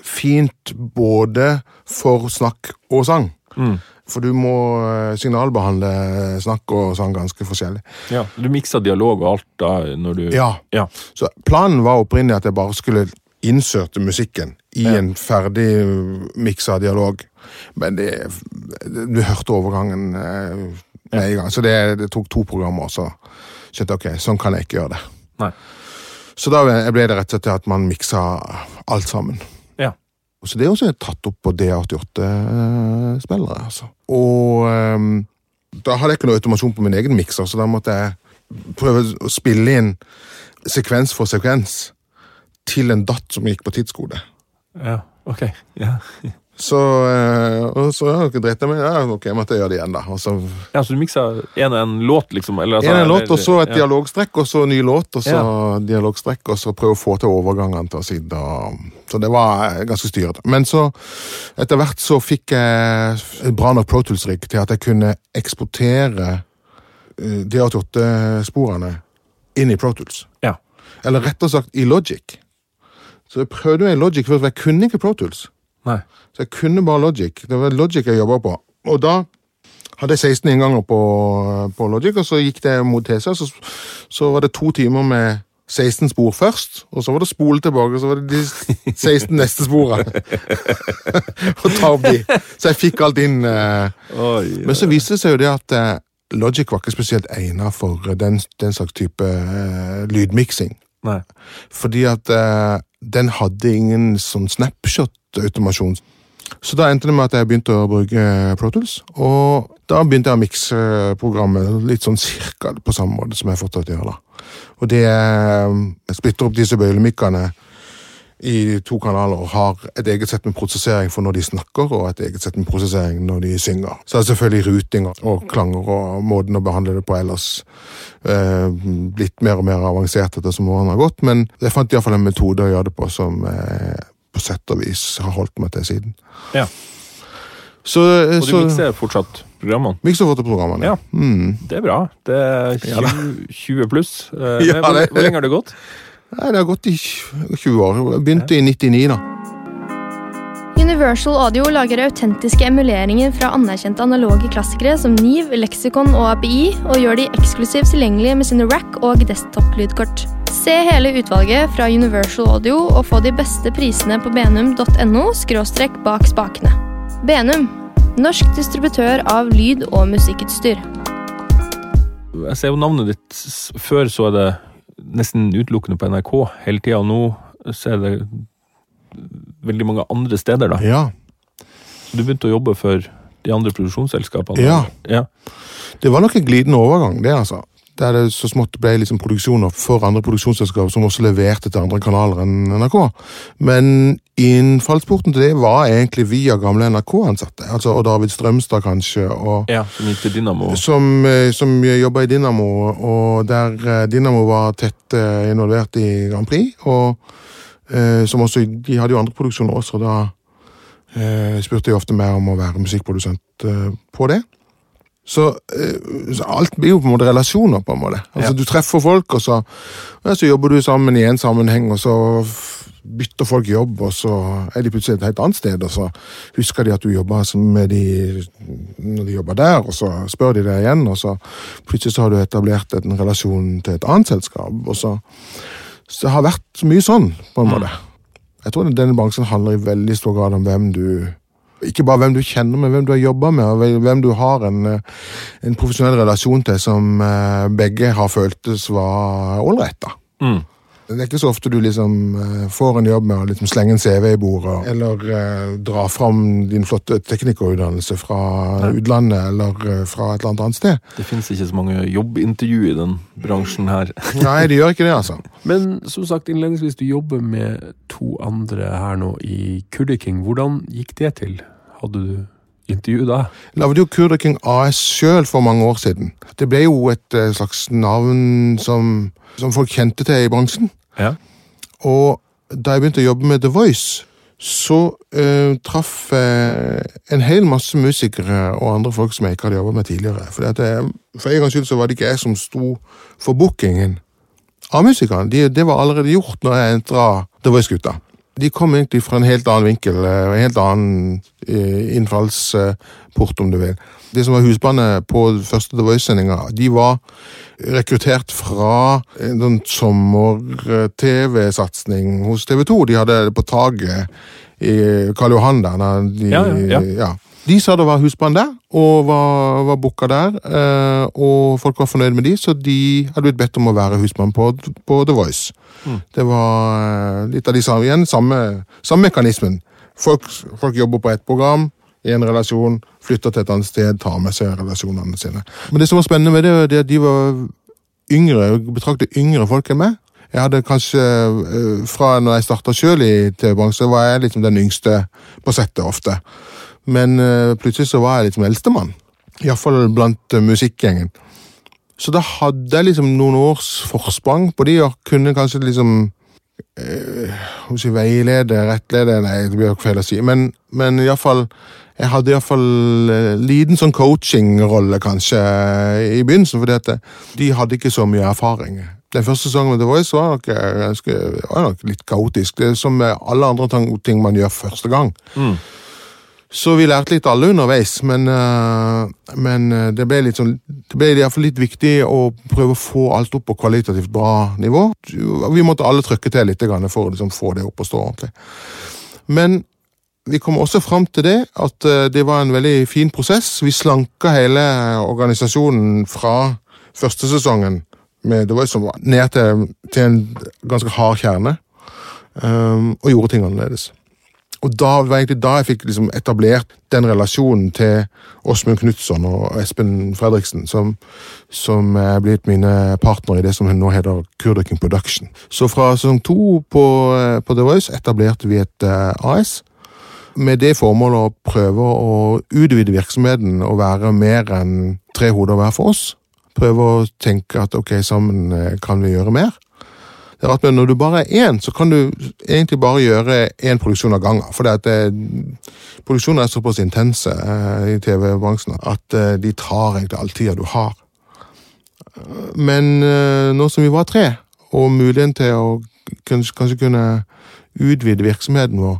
fint både for snakk og sang. Mm. For du må eh, signalbehandle snakk og sang ganske forskjellig. Ja, Du miksa dialog og alt da når du Ja, Ja. Så planen var opprinnelig at jeg bare skulle innsørte musikken i Ja. en ferdig miksa dialog. Men det, du hørte overgangen eh, med en gang. Så det, det tok to programmer, så skjønte jeg ok, sånn kan jeg ikke gjøre det. Nei. Så da ble det rett og slett til at man miksa alt sammen. Ja. Så det er også tatt opp på D88-spillere. altså. Og um, da hadde jeg ikke noe automasjon på min egen mikser, så da måtte jeg prøve å spille inn sekvens for sekvens til en datt som gikk på tidskode. Ja, ok. Ja. Så, og så ja, dreit jeg meg ja, ok, jeg måtte gjøre det igjen, da. Så ja, Så du miksa en og en låt, liksom? Eller, altså, en, en låt, og så et ja. dialogstrekk, og så ny låt, og så Ja. dialogstrekk, og så prøve å få til overgangene til å si da. Så det var eh, ganske styrete. Men så, etter hvert så fikk jeg et bra nok Pro Tools-rigg til at jeg kunne eksportere eh, D88-sporene inn i Pro Tools. Ja. Eller rettere sagt i Logic. Så jeg prøvde meg i Logic først, for jeg kunne ikke Pro Tools. Nei. Så jeg kunne bare Logic. Det var Logic jeg jobba på. Og da hadde jeg 16 innganger på, på Logic, og så gikk det mot TC, så, så var det to timer med 16 spor først, og så var det spole tilbake, og så var det de 16 neste sporene. <laughs> og ta opp de. Så jeg fikk alt inn. Eh, Oi, men så viste det seg jo det at eh, Logic var ikke spesielt egnet for den, den slags type eh, lydmiksing. Nei. Fordi at eh, den hadde ingen sånn snapshot-automasjon. Så da endte det med at jeg begynte å bruke Pro Tools. Og da begynte jeg å mikse programmet litt sånn cirka på samme måte som jeg fortsatt gjør da. Og det eh, splitter opp disse bøylemikkene i to kanaler og har et eget sett med prosessering for når de snakker, og et eget sett med prosessering når de synger. Så er det selvfølgelig ruting og klanger og måten å behandle det på ellers eh, blitt mer og mer avansert etter som årene har gått, men jeg fant iallfall en metode å gjøre det på som eh, på sett og vis har holdt meg til siden. Ja. Så, Og du så mikser fortsatt programmene? mikser fortsatt programmene, Ja. Mm. Det er bra. Det er 20, <laughs> Ja 20 pluss. Eh, Ja, hvor, hvor lenge har det gått? Nei, det har gått i 20 år. Jeg begynte i 99, da. Universal Audio lager autentiske emuleringer fra anerkjente analoge klassikere som Niv, Lexicon og API, og gjør de eksklusivt tilgjengelige med sine rack- og desktop-lydkort. Se hele utvalget fra Universal Audio og få de beste prisene på benum.no bak spakene. Benum, norsk distributør av lyd- og musikkutstyr. Jeg ser jo navnet ditt Før så er det nesten utelukkende på NRK hele tida, nå så er det veldig mange andre steder, da. Ja. Du begynte å jobbe for de andre produksjonsselskapene? Ja. ja. Det var nok en glidende overgang, det, altså. Der det så smått ble liksom produksjoner for andre produksjonsselskaper som også leverte til andre kanaler enn NRK. Men innfallsporten til det var egentlig via gamle NRK-ansatte. Altså, og David Strømstad, kanskje. og Ja, som gikk til Dynamo. som, eh, som jobba i Dynamo, og der eh, Dynamo var tett eh, involvert i Grand Prix. Og eh, som også, de hadde jo andre produksjoner også, og da eh, spurte de ofte meg om å være musikkprodusent eh, på det. Så, eh, så alt blir jo på en måte relasjoner, på en måte. Altså, Ja. Du treffer folk, og så, ja, så jobber du sammen i en sammenheng, og så bytter folk jobb, og så er de plutselig et helt annet sted, og så husker de at du jobba med de når de jobber der, og så spør de deg igjen, og så plutselig så har du etablert en relasjon til et annet selskap, og så Så det har vært mye sånn, på en måte. Jeg tror denne bransjen handler i veldig stor grad om hvem du ikke bare hvem du kjenner, men hvem du har jobba med, og hvem du har en, eh, en profesjonell relasjon til som eh, begge har føltes var ålreit. da. Mm. Det er ikke så ofte du liksom eh, får en jobb med å liksom slenge en CV i bordet, eller eh, dra fram din flotte teknikerutdannelse fra utlandet, eller fra et eller annet annet sted. Det finnes ikke så mange jobbintervju i den bransjen her. <laughs> Nei, det gjør ikke det, altså. Men som sagt innledningsvis, du jobber med to andre her nå i Kurdiking. Hvordan gikk det til? Hadde du intervju da? lagde jo Kurder King AS sjøl for mange år siden. Det ble jo et eh, slags navn som, som folk kjente til i bransjen. Ja. Og da jeg begynte å jobbe med The Voice, så uh, traff jeg en hel masse musikere og andre folk som jeg ikke hadde jobbet med tidligere. At jeg, for en gangs skyld så var det ikke jeg som sto for bookingen av musikerne. De, det var allerede gjort når jeg entra The Voice-gutta. De kom egentlig fra en helt annen vinkel, eh, en helt annen eh, innfallsport, om du vil. De som var husbane på første The Voice-sendinga, de var rekruttert fra en sånn sommer-TV-satsing hos TV 2. De hadde det på taket i Karl Johan der. De, De, Ja, ja, ja. De sa det var husbrann der, og var, var booka der. eh, og folk var fornøyd med de, så de hadde blitt bedt om å være husmann på, på The Voice. Det var eh, litt av de samme, igjen, samme, samme mekanismen. Folk, folk jobber på ett program, i en relasjon, flytter til et annet sted, tar med seg relasjonene sine. Men det som var spennende med det, det at de var yngre, betraktet yngre folk enn meg. Jeg hadde kanskje, eh, Fra når jeg starta sjøl i TV-bransjen, var jeg liksom den yngste på settet ofte. Men eh, plutselig så var jeg liksom eldstemann. Iallfall blant uh, musikkgjengen. Så da hadde jeg liksom noen års forsprang på de, og kunne kanskje liksom eh, jeg si, veilede, rettlede Nei, det blir jo feil å si. Men, men iallfall Jeg hadde iallfall eh, liten sånn coaching-rolle, kanskje, i begynnelsen, fordi at eh, de hadde ikke så mye erfaring. Den første sesongen med The Voice var nok, eh, var nok litt kaotisk. Det er som med alle andre ting man gjør første gang. Så vi lærte litt alle underveis, men, eh, men eh, det ble litt sånn Det ble i hvert fall litt viktig å prøve å få alt opp på kvalitativt bra nivå. Vi måtte alle trykke til litt for å liksom få det opp og stå ordentlig. Men vi kom også fram til det, at eh, det var en veldig fin prosess. Vi slanka hele organisasjonen fra første sesongen med det var som ned til, til en ganske hard kjerne, og gjorde ting annerledes. Og da var egentlig da jeg fikk liksom etablert den relasjonen til Åsmund Knutson og Espen Fredriksen, som, som er blitt mine partnere i det som nå heter Kurdiking Production. Så fra sesong to på, eh, på The Voice etablerte vi et eh, AS. Med det formålet å prøve å utvide virksomheten og være mer enn tre hoder hver for oss. Prøve å tenke at ok, sammen eh, kan vi gjøre mer. Det er men Når du bare er én, så kan du egentlig bare gjøre én produksjon av gangen. For det at det, produksjonen er såpass intense eh, i TV-bransjen at eh, de tar egentlig all tida du har. Men eh, nå som vi var tre, og muligheten til å kanskje, kanskje kunne utvide virksomheten vår,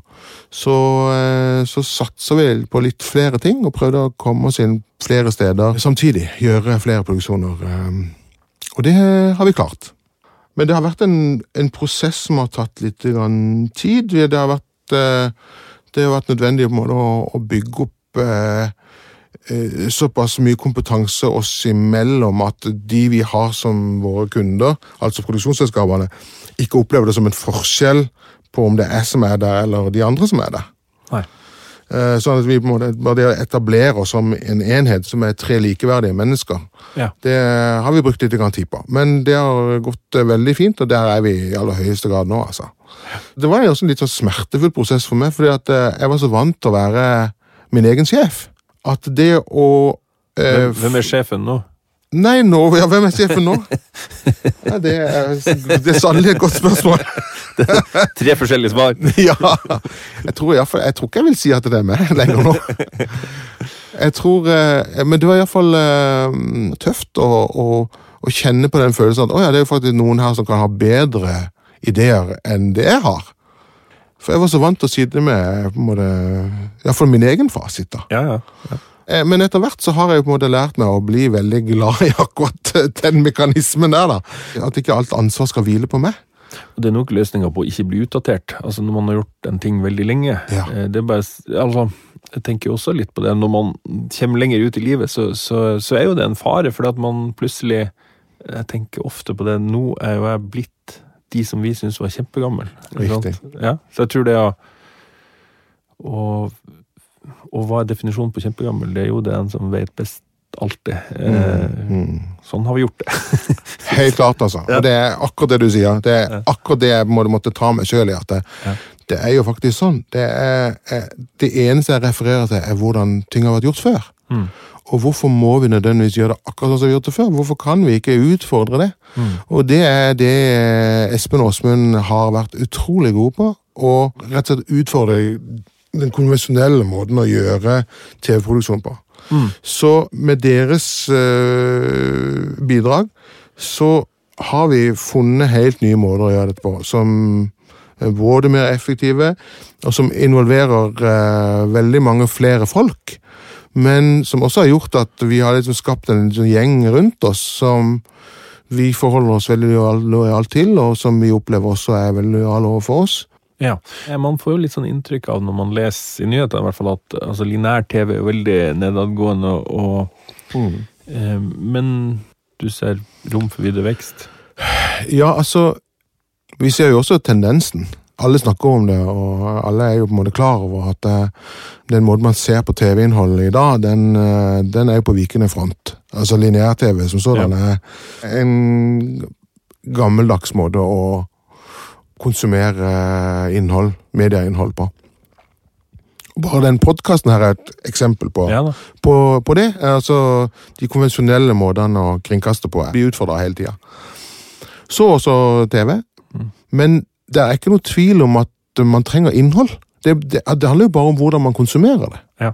så, eh, så satser vi på litt flere ting, og prøvde å komme oss inn flere steder samtidig. Gjøre flere produksjoner. eh, Og det har vi klart. Men det har vært en, en prosess som har tatt litt tid. Det har vært, eh, det har vært nødvendig å, å bygge opp eh, eh, såpass mye kompetanse oss imellom at de vi har som våre kunder, altså produksjonsselskapene, ikke opplever det som en forskjell på om det er jeg som er der, eller de andre som er der. Nei. Eh, Sånn at vi på en måte etablerer oss som en enhet som er tre likeverdige mennesker. Ja. Det har vi brukt litt tid på. Men det har gått eh, veldig fint, og der er vi i aller høyeste grad nå, altså. Det var jo også en litt sånn smertefull prosess for meg, fordi at eh, jeg var så vant til å være min egen sjef. At det å Hvem, hvem er sjefen nå? Nei, nå, ja, hvem er sjefen nå? <laughs> Nei, det, er, det er sannelig et godt spørsmål. <laughs> Tre forskjellige svar. <laughs> Ja, jeg tror, jeg, jeg tror ikke jeg vil si at det er meg lenger nå. Jeg tror, eh, Men det var iallfall uh, tøft å, å, å kjenne på den følelsen at å ja, det er jo faktisk noen her som kan ha bedre ideer enn det jeg har. For jeg var så vant til å sitte med på en måte, iallfall min egen fasit. da. Ja, ja. Eh, Men etter hvert så har jeg jo på en måte lært meg å bli veldig glad i akkurat den mekanismen der. da. At ikke alt ansvar skal hvile på meg. Det er nok løsninga på å ikke bli utdatert. Altså Når man har gjort en ting veldig lenge. Ja. eh, Det er bare, altså, jeg tenker jo også litt på det. Når man kommer lenger ut i livet, så, så, så er jo det en fare. For at man plutselig Jeg tenker ofte på det. Nå er jo jeg blitt de som vi syns var kjempegammel. Riktig. Ja, så jeg tror det å og, og hva er definisjonen på kjempegammel? Det er jo den som vet best alltid. Mm, Mm. Sånn har vi gjort det. <laughs> Helt klart, altså. Ja. Og det er akkurat det du sier. Det er Ja. akkurat det jeg måtte, måtte ta meg sjøl i. at det, Ja. det er jo faktisk sånn. Det, er, er, det eneste jeg refererer til, er hvordan ting har vært gjort før. Mm. Og hvorfor må vi nødvendigvis gjøre det akkurat sånn som vi har gjort det før? Hvorfor kan vi ikke utfordre det? Mm. Og det er det Espen Aasmund har vært utrolig god på. Og rett og slett utfordre den konvensjonelle måten å gjøre TV-produksjon på. Mm. Så med deres eh, bidrag så har vi funnet helt nye måter å gjøre dette på, som er både mer effektive, og som involverer eh, veldig mange flere folk. Men som også har gjort at vi har liksom skapt en gjeng rundt oss som vi forholder oss veldig lojal- lojalt til, og som vi opplever også er veldig lojale overfor oss. Ja. Eh, Man får jo litt sånn inntrykk av når man leser i nyhetene i hvert fall at altså, linær TV er veldig nedadgående, og, eh, men du ser rom for videre vekst. Ja, altså Vi ser jo også tendensen. Alle snakker om det, og alle er jo på en måte klar over at det, den måten man ser på TV-innholdet i dag, den, eh, den er jo på vikende front. Altså lineær-TV som sådan er en gammeldags måte å konsumere eh, innhold, medieinnhold på. Bare den podkasten her er et eksempel på Ja på, på det. Altså, de konvensjonelle måtene å kringkaste på blir utfordra hele tida. Så også TV. Mm. Men det er ikke noe tvil om at man trenger innhold. Det, det, det handler jo bare om hvordan man konsumerer det. Ja.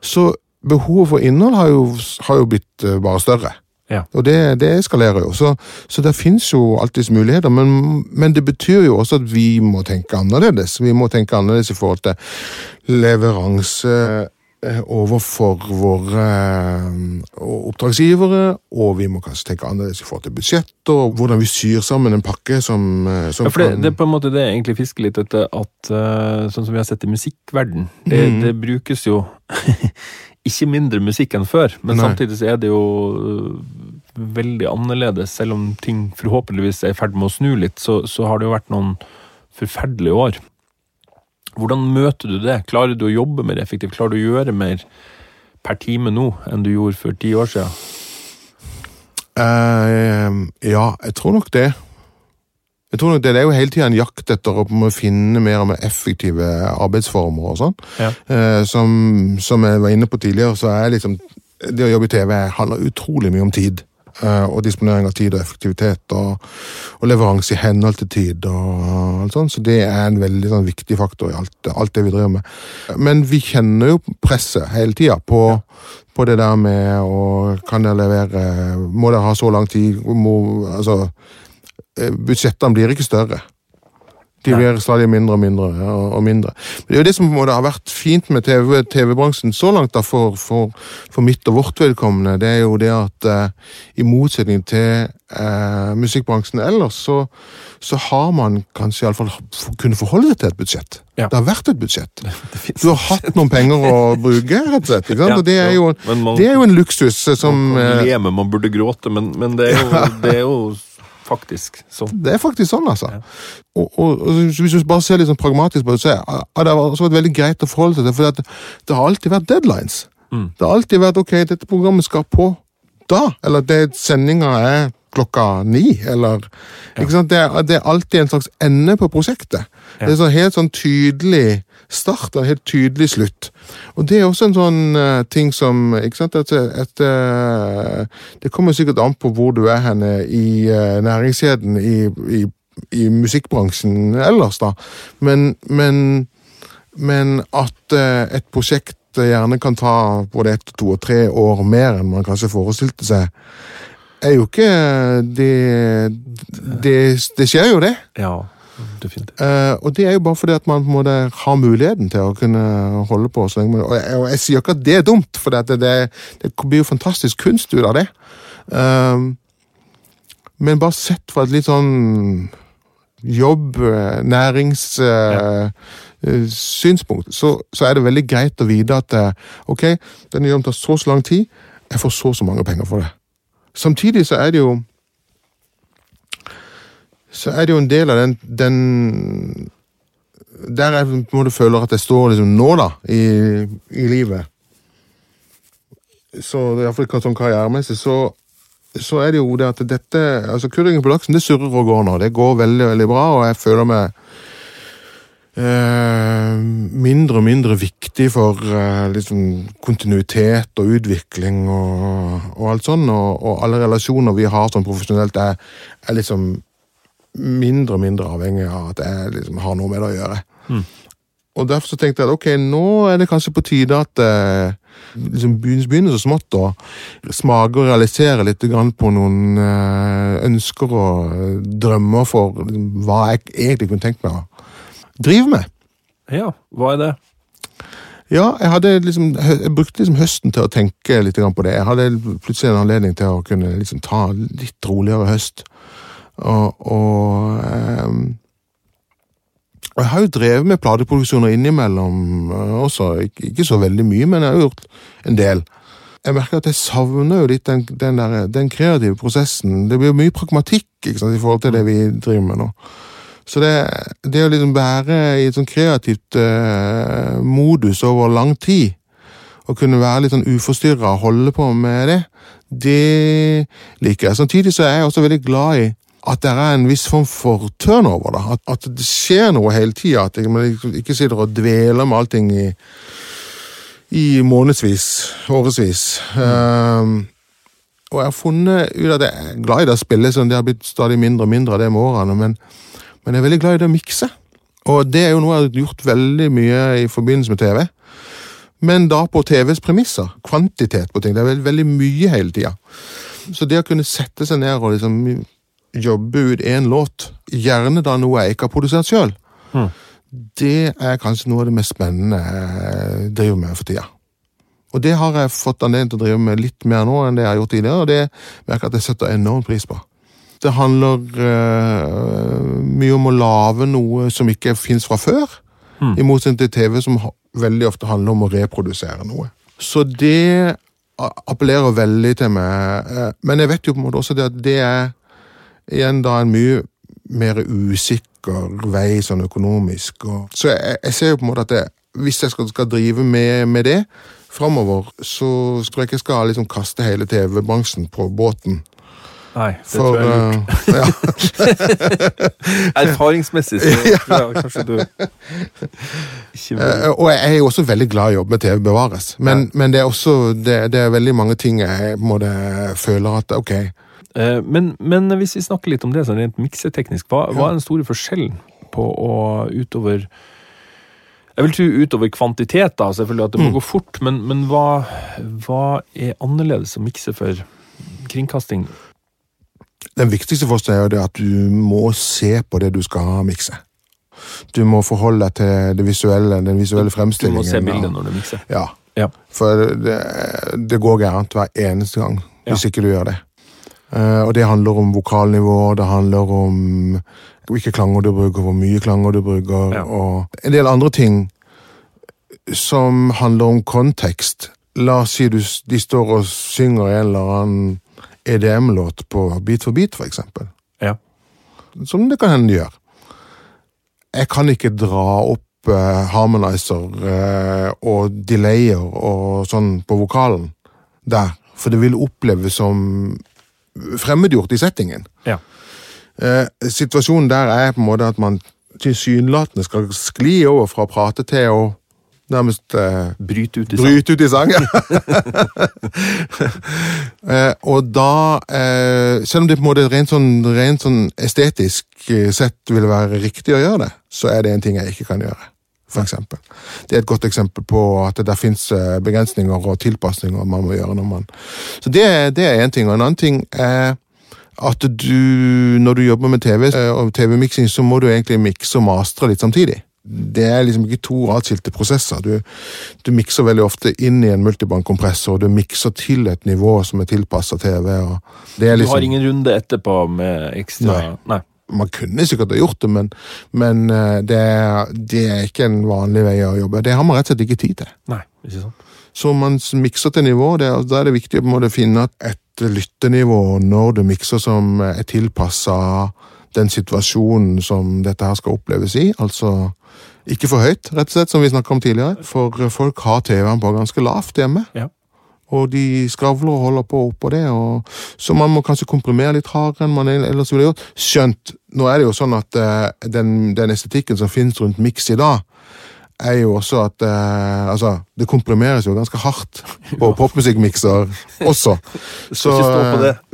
Så behovet for innhold har jo, har jo blitt eh, bare større. Ja. Og det, det eskalerer jo. Så, så det fins jo alltids muligheter. Men, men det betyr jo også at vi må tenke annerledes. Vi må tenke annerledes i forhold til leveranse eh, overfor våre eh, oppdragsgivere, og vi må kanskje tenke annerledes i forhold til budsjett, og hvordan vi syr sammen en pakke som, eh, som Ja, for det, kan- det er på en måte det jeg egentlig fisker litt etter, at sånn som vi har sett i musikkverden, det, mm. det brukes jo <laughs> ikke mindre musikk enn før, men Nei. samtidig så er det jo øh, veldig annerledes, selv om ting forhåpentligvis er i ferd med å snu litt, så, så har det jo vært noen forferdelige år. Hvordan møter du det? Klarer du å jobbe mer effektivt? Klarer du å gjøre mer per time nå enn du gjorde for ti år siden? Uh, ja, jeg tror nok det. Jeg tror nok Det Det er jo hele tida en jakt etter å finne mer og mer effektive arbeidsformer og sånn. Ja. Eh, som, som jeg var inne på tidligere, så er liksom det å jobbe i TV handler utrolig mye om tid. eh, og disponering av tid og effektivitet og, og leveranse i henhold til tid. og alt sånt, Så det er en veldig sånn, viktig faktor i alt, alt det vi driver med. Men vi kjenner jo presset hele tida på, på det der med å Kan dere levere Må dere ha så lang tid? Må, altså, budsjettene blir ikke større. De blir stadig mindre og mindre og, og mindre. Det er jo det som på har vært fint med TV TV-bransjen så langt, da, for, for, for mitt og vårt vedkommende. Det er jo det at eh, i motsetning til eh, musikkbransjen ellers, så, så har man kanskje iallfall kunnet forholde seg til et budsjett. Ja. Det har vært et budsjett. <laughs> Du har hatt noen penger å bruke, rett og slett. Ja, og det er, jo man- det er jo en luksus som Man kan eh, le, men man burde gråte, men, men det, er jo, <laughs> det er jo faktisk sånn. Det er faktisk sånn, altså. Og, og, og Hvis du bare ser litt sånn pragmatisk på det, så er- har det også vært veldig greit å forholde seg til. For det, det har alltid vært deadlines. Mm. Det har alltid vært ok, dette programmet skal på da. Eller det sendinga er klokka ni. Eller ikke sant? Det, er, det er alltid en slags ende på prosjektet. Det er så helt sånn tydelig start og en helt tydelig slutt. Og det er også en sånn uh, ting som ikke sant, at, at, uh, Det kommer sikkert an på hvor du er henne i uh, næringskjeden i, i, i musikkbransjen ellers, da. Men, men, men at et prosjekt gjerne kan ta både ett, to og tre år mer enn man kanskje forestilte seg, er jo ikke Det, det, det skjer jo, det. Ja, Eh, og det er jo bare fordi at man på har muligheten til å kunne holde på så lenge man Og jeg, og jeg sier ikke at det er dumt, for det, det, det blir jo fantastisk kunst ut av det. Eh, men bare sett fra et litt sånn jobb, næringssynspunkt, uh, eh, eh, synspunkt, så, så er det veldig greit å vite at eh, ok, denne jobben tar så så lang tid, jeg får så så mange penger for det. Samtidig så er det jo så er det jo en del av den, den Der jeg på en måte føler at jeg står liksom nå, da, i, i livet. Så iallfall sånn karrieremessig, så, så er det jo det at dette altså Kurringen på Laksen det surrer og går nå. Det går veldig, veldig bra, og jeg føler meg eh, mindre og mindre viktig for eh, liksom kontinuitet og utvikling og, og alt sånn. Og, og alle relasjoner vi har sånn profesjonelt, er, er liksom mindre og mindre avhengig av at jeg liksom har noe med det å gjøre. Og derfor så tenkte jeg at ok, nå er det kanskje på tide at eh, liksom begynner, så smått å smake og realisere litt grann på noen eh, ønsker og eh, drømmer for liksom, hva jeg egentlig kunne tenkt meg å drive med. Ja, hva er det? Ja, jeg liksom, jeg brukte liksom høsten til å tenke litt på det. Jeg hadde plutselig en anledning til å kunne liksom ta litt roligere høst. Og, og, um, og jeg har jo drevet med plateproduksjoner innimellom eh, også. Ikke, ikke så veldig mye, men jeg har gjort en del. Jeg merker at jeg savner jo litt den, den, der, den kreative prosessen. Det blir mye pragmatikk ikke sant, i forhold til det vi driver med nå. Så det, det å liksom være i et sånn kreativt uh, modus over lang tid, og kunne være litt sånn uforstyrra og holde på med det, det liker jeg. Samtidig så er jeg også veldig glad i at det er en viss form for turnover. da, At, at det skjer noe hele tida. At man ikke sitter og dveler med allting i, i månedsvis, årevis. Um, og jeg har funnet ut at jeg er glad i det å spille, så det har blitt stadig mindre og mindre av det med årene. Men, men jeg er veldig glad i det å mikse. Og det er jo noe jeg har gjort veldig mye i forbindelse med TV. Men da på TVs premisser. Kvantitet på ting. Det er veldig, veldig mye hele tida. Så det å kunne sette seg ned og liksom jobbe ut én låt, gjerne da noe jeg ikke har produsert sjøl, Hmm. det er kanskje noe av det mest spennende jeg driver med for tida. Og det har jeg fått anledning til å drive med litt mer nå enn det jeg har gjort tidligere, og det merker jeg at jeg setter enorm pris på. Det handler uh, mye om å lage noe som ikke fins fra før, Hmm. i motsetning til TV, som veldig ofte handler om å reprodusere noe. Så det appellerer veldig til meg, eh, men jeg vet jo på en måte også det at det er igjen da en mye mer usikker vei sånn økonomisk. Og, så jeg, jeg ser jo på en måte at det, hvis jeg skal, skal drive med, med det framover, så tror jeg ikke jeg skal liksom kaste hele TV-bransjen på båten. Nei, det For tror jeg er eh, <laughs> ja. <laughs> Erfaringsmessig så <laughs> tror jeg kanskje du ikke vil Eh, Og jeg er jo også veldig glad i å jobbe med TV bevares. Men, men det er også det, det er veldig mange ting jeg på en måte føler at ok, Men, men hvis vi snakker litt om det sånn rent mikseteknisk, hva, hva er den store forskjellen på å utover Jeg vil tro utover kvantitet, da, selvfølgelig at det må Mm. gå fort, men, men hva, hva er annerledes å mikse for kringkasting? Den viktigste for oss er at du må se på det du skal mikse. Du må forholde deg til det visuelle, den visuelle fremstillingen. Du må se bildet når du mikser. Ja. Ja. For det, det går gærent hver eneste gang hvis Ja. ikke du gjør det. Eh, og det handler om vokalnivå, det handler om hvilke klanger du bruker, hvor mye klanger du bruker, Ja. og en del andre ting som handler om kontekst. La oss si du, de står og synger en eller annen EDM-låt på Beat for beat, for eksempel. Ja. som det kan hende de gjør. Jeg kan ikke dra opp eh, harmonizer eh, og delayer og sånn på vokalen der, for det vil oppleves som fremmedgjort i settingen. Ja. Eh, situasjonen der er på en måte at man tilsynelatende skal skli over fra å prate til å nærmest eh, bryte ut i sang. Bryte ut i sang, ja. <laughs> eh, og da, eh, selv om det på en måte rent sånn, rent sånn estetisk eh, sett vil være riktig å gjøre det, så er det en ting jeg ikke kan gjøre. Eksempel. Det er et godt eksempel på at det der fins begrensninger og tilpasninger man må gjøre. når man... Så det, det er én ting. Og en annen ting er at du, når du jobber med TV eh, og TV-miksing, så må du egentlig mikse og mastre litt samtidig det er liksom ikke to atskilte prosesser. Du, du mikser veldig ofte inn i en multibandkompressor, og du mikser til et nivå som er tilpassa TV. Og det er liksom, Du har ingen runde etterpå med ekstra Nei. Nei. Man kunne sikkert ha gjort det, men, men eh, det, er, det er ikke en vanlig vei å jobbe. Det har man rett og slett ikke tid til. Nei, ikke sant? Så man mikser til nivå, det, da er det viktig å finne et lyttenivå når du mikser som er tilpassa den situasjonen som dette her skal oppleves i. Altså ikke for høyt, rett og slett, som vi snakka om tidligere. For folk har TV-en på ganske lavt hjemme. Ja. Og de skravler og holder på oppå det, og, så man må kanskje komprimere litt hardere enn man ellers ville gjort. Skjønt, nå er det jo sånn at uh, den, den estetikken som finnes rundt miks i dag, er jo også at eh, Altså, det komprimeres jo ganske hardt på <laughs> popmusikkmikser også. Så,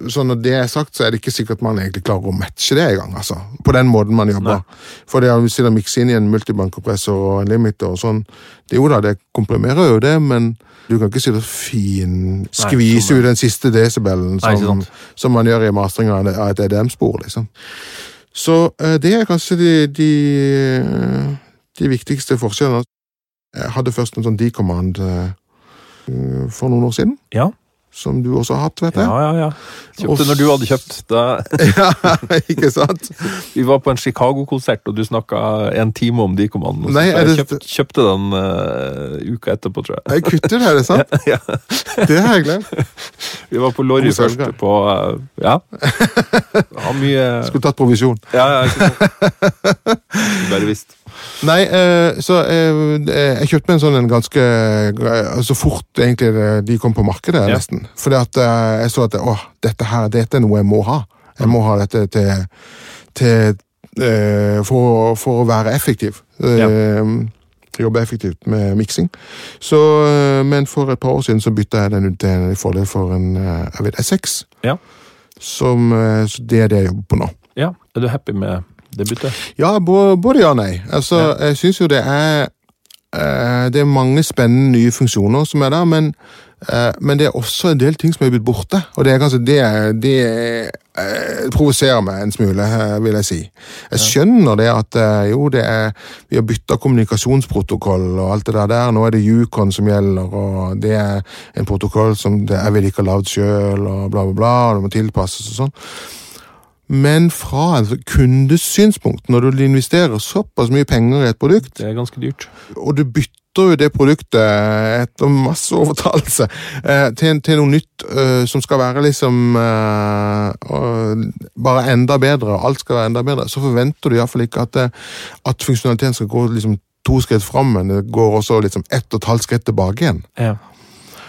så når det er sagt, så er det ikke sikkert man egentlig klarer å matche det engang. Altså, på den måten man jobber. For det å sitte og mikse inn i en multibandkompressor og en limiter og sånn, det, jo da, det komprimerer jo det, men du kan ikke sitte og finskvise sånn ut den siste desibelen som, som man gjør i mastringa av av et EDM-spor, liksom. Så eh, det er kanskje de, de, eh, de viktigste forskjellene. Jeg hadde først en sånn D-command eh, for noen år siden, Ja. som du også har hatt, vet jeg. ja, ja. Kjøpte når du hadde kjøpt. Da, <laughs> Ja, ikke sant? <laughs> vi var på en Chicago-konsert, og du snakka en time om de kommandene. Nei, så er jeg det- kjøpt, kjøpte den uh, uka etterpå, tror jeg. Jeg kutter det, er det sant? <laughs> Ja. Det har jeg glemt. Vi var på Lorry først på uh, Ja. Har mye Skulle tatt provisjon. Ja, ja, ikke sant. Bare visst. Nei, eh, så eh, jeg kjøpte meg en sånn en ganske eh, Så fort egentlig de kom på markedet, Ja. nesten. Fordi at eh, jeg så at åh, dette her, dette er noe jeg må ha. Jeg må ha dette til, til eh, for, for å være effektiv. Eh, Jobbe effektivt med miksing. Så, eh, men for et par år siden så bytta jeg den ut til en fordel for en eh, jeg vet, S6. Ja. Som, eh, så det er det jeg jobber på nå. Ja, Er du happy med det byttet? Ja, både, ja og nei. Altså, Ja. Jeg syns jo det er eh, Det er mange spennende nye funksjoner som er der, men, eh, men det er også en del ting som er blitt borte. Og det er kanskje det, det eh, provoserer meg en smule, vil jeg si. Jeg skjønner det at jo, det er Vi har bytta kommunikasjonsprotokoll og alt det der der. Nå er det Yukon som gjelder, og det er en protokoll som det jeg vil ikke ha lagd sjøl, og bla, bla, bla, og det må tilpasses og sånn. Men fra et kundesynspunkt, når du investerer såpass mye penger i et produkt, Det er ganske dyrt. og du bytter jo det produktet etter masse overtalelse eh, til, til noe nytt eh, som skal være liksom eh, bare enda bedre, og alt skal være enda bedre, så forventer du iallfall ikke at, at funksjonaliteten skal gå liksom to skritt fram, men det går også liksom ett og et halvt skritt tilbake igjen. Ja.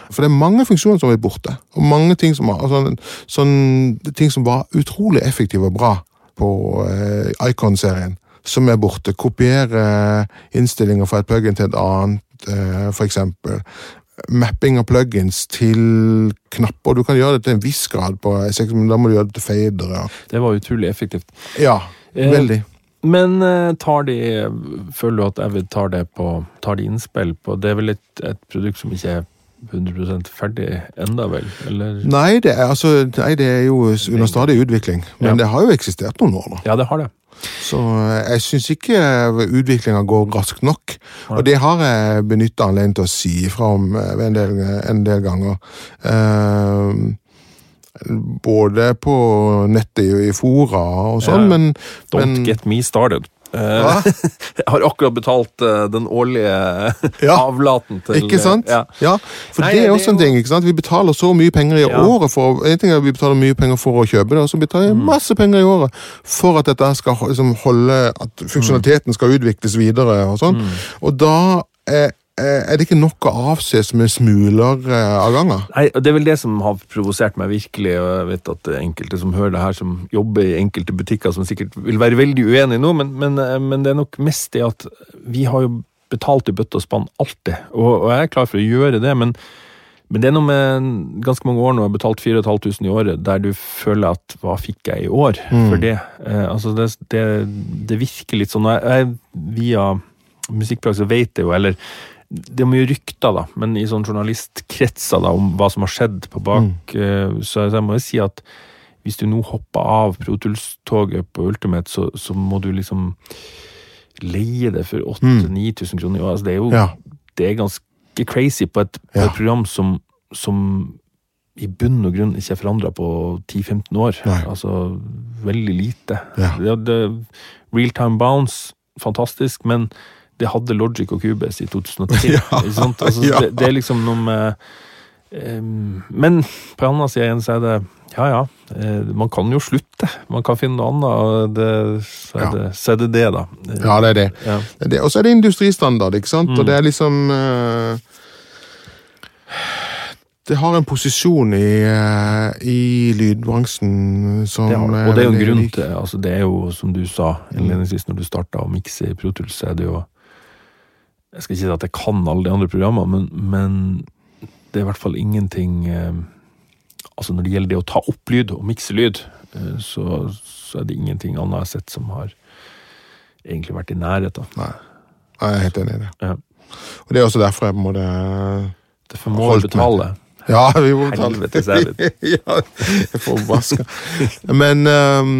For det er mange funksjoner som er borte. Og mange ting som, altså, sånn, ting som var utrolig effektive og bra på eh, Icon-serien, som er borte. Kopiere innstillinger fra et plugin til et annet, eh, eksempel. Mapping av plugins til knapper. Du kan gjøre det til en viss grad, på S6, men da må du gjøre det til fadere. Det var utrolig effektivt. Ja, Eh, veldig. Men eh, tar de Føler du at Evid tar det på Tar de innspill på Det er vel et, et produkt som ikke er 100 ferdig enda, vel? Eller? Nei, det er, altså, nei, det er jo under stadig utvikling, men Ja. det har jo eksistert noen år nå. Ja, det har det. Så eh, jeg syns ikke utviklinga går raskt nok. Og det har jeg benytta anledningen til å si ifra om eh, en del, en del ganger. Uh, både på nettet i, i fora og sånn, Ja. men, Don't men get me started. Eh, jeg <laughs> har akkurat betalt eh, den årlige Ja. avlaten til Ikke sant? Ja. Ja, for Nei, det er det også jo... en ting. ikke sant? Vi betaler så mye penger i Ja. året for En ting er at vi betaler mye penger for å kjøpe det, og så betaler Mm. vi masse penger i året for at dette skal liksom, holde At funksjonaliteten skal utvikles videre og sånn. Mm. Og da er, er det ikke nok å avse som en smuler eh, av gangen. Nei, Det er vel det som har provosert meg virkelig. og Jeg vet at enkelte som hører det her, som jobber i enkelte butikker, som sikkert vil være veldig uenige nå, men, men, eh, men det er nok mest det at vi har jo betalt i bøtte og spann alltid, og, og jeg er klar for å gjøre det, men, men det er noe med ganske mange år nå, jeg har betalt 4500 i året, der du føler at hva fikk jeg i år for det? Eh, altså det, det, det virker litt sånn, jeg, jeg via musikkpraksis vet det jo, eller det er mye rykter, da, men i sånn journalistkretser da, om hva som har skjedd på bak, Mm. så jeg må jo si at hvis du nå hopper av Pro Tools-toget på Ultimate, så, så må du liksom leie det for 8000-9000 kroner. i året. Altså, det er jo Ja. det er ganske crazy på et, på Ja. et program som, som i bunn og grunn ikke er forandra på 10-15 år. Nei. Altså veldig lite. Ja. Det, det, Realtime Bounce, fantastisk, men det hadde Logic og Cubes i <laughs> 2010. Ja? Altså, ja. det, det er liksom noe med um, Men på den andre sida igjen så er det ja ja, eh, man kan jo slutte. Man kan finne noe annet. Det, så, er Ja. det, så er det det, da. Ja, det er det. Ja. Det. Og så er det industristandard, ikke sant? Mm. Og det er liksom eh, Det har en posisjon i, i lydbransjen som Det har, og det er jo en grunn til altså Det er jo, som du sa innledningsvis når du starta å mikse i Pro Tools, er det jo Jeg skal ikke si at jeg kan alle de andre programmene, men, men det er i hvert fall ingenting eh, Altså Når det gjelder det å ta opp lyd og mikse lyd, eh, så, så er det ingenting annet jeg har sett som har egentlig vært i nærheten. Nei. Nei, jeg er helt enig i det. Ja. Og det er også derfor jeg på en måte Derfor må du betale. Ja, vi må betale. Helvete særlig. <laughs> ja, jeg får forbaska. Men um,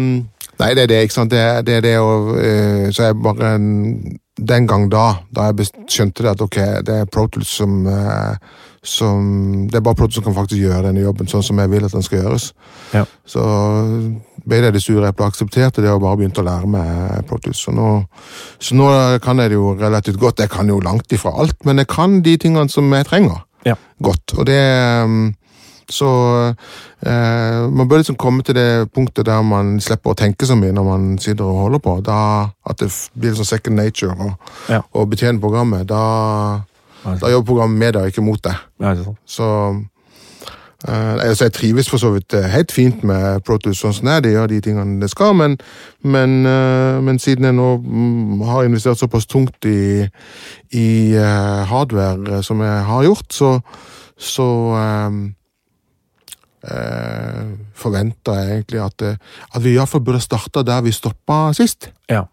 Nei, det er det, ikke sant. Det, er- det er det å uh, Så jeg bare en- Den gang da, da jeg skjønte det at ok, det er Pro Tools som eh, som Det er bare Pro Tools som kan faktisk gjøre denne jobben sånn som jeg vil at den skal gjøres. Ja. Så ble det det sure eplet aksepterte det og bare begynte å lære meg Pro Tools. Så nå, så nå kan jeg det jo relativt godt. Jeg kan jo langt ifra alt, men jeg kan de tingene som jeg trenger Ja. godt. Og det um, Så eh, man bør liksom komme til det punktet der man slipper å tenke så mye når man sitter og holder på. Da, at det blir sånn second nature å Ja. betjene programmet. Da, da jobber programmet med deg, ikke mot deg. Ja? Så eh, altså jeg trives for så vidt eh, helt fint med Protus sånn som det er. Det gjør de tingene det skal, men, men, eh, men siden jeg nå mm, har investert såpass tungt i, i eh, hardware eh, som jeg har gjort, så, så eh, forventa forventer jeg egentlig at, eh, at vi iallfall burde starta der vi stoppa sist. Ja.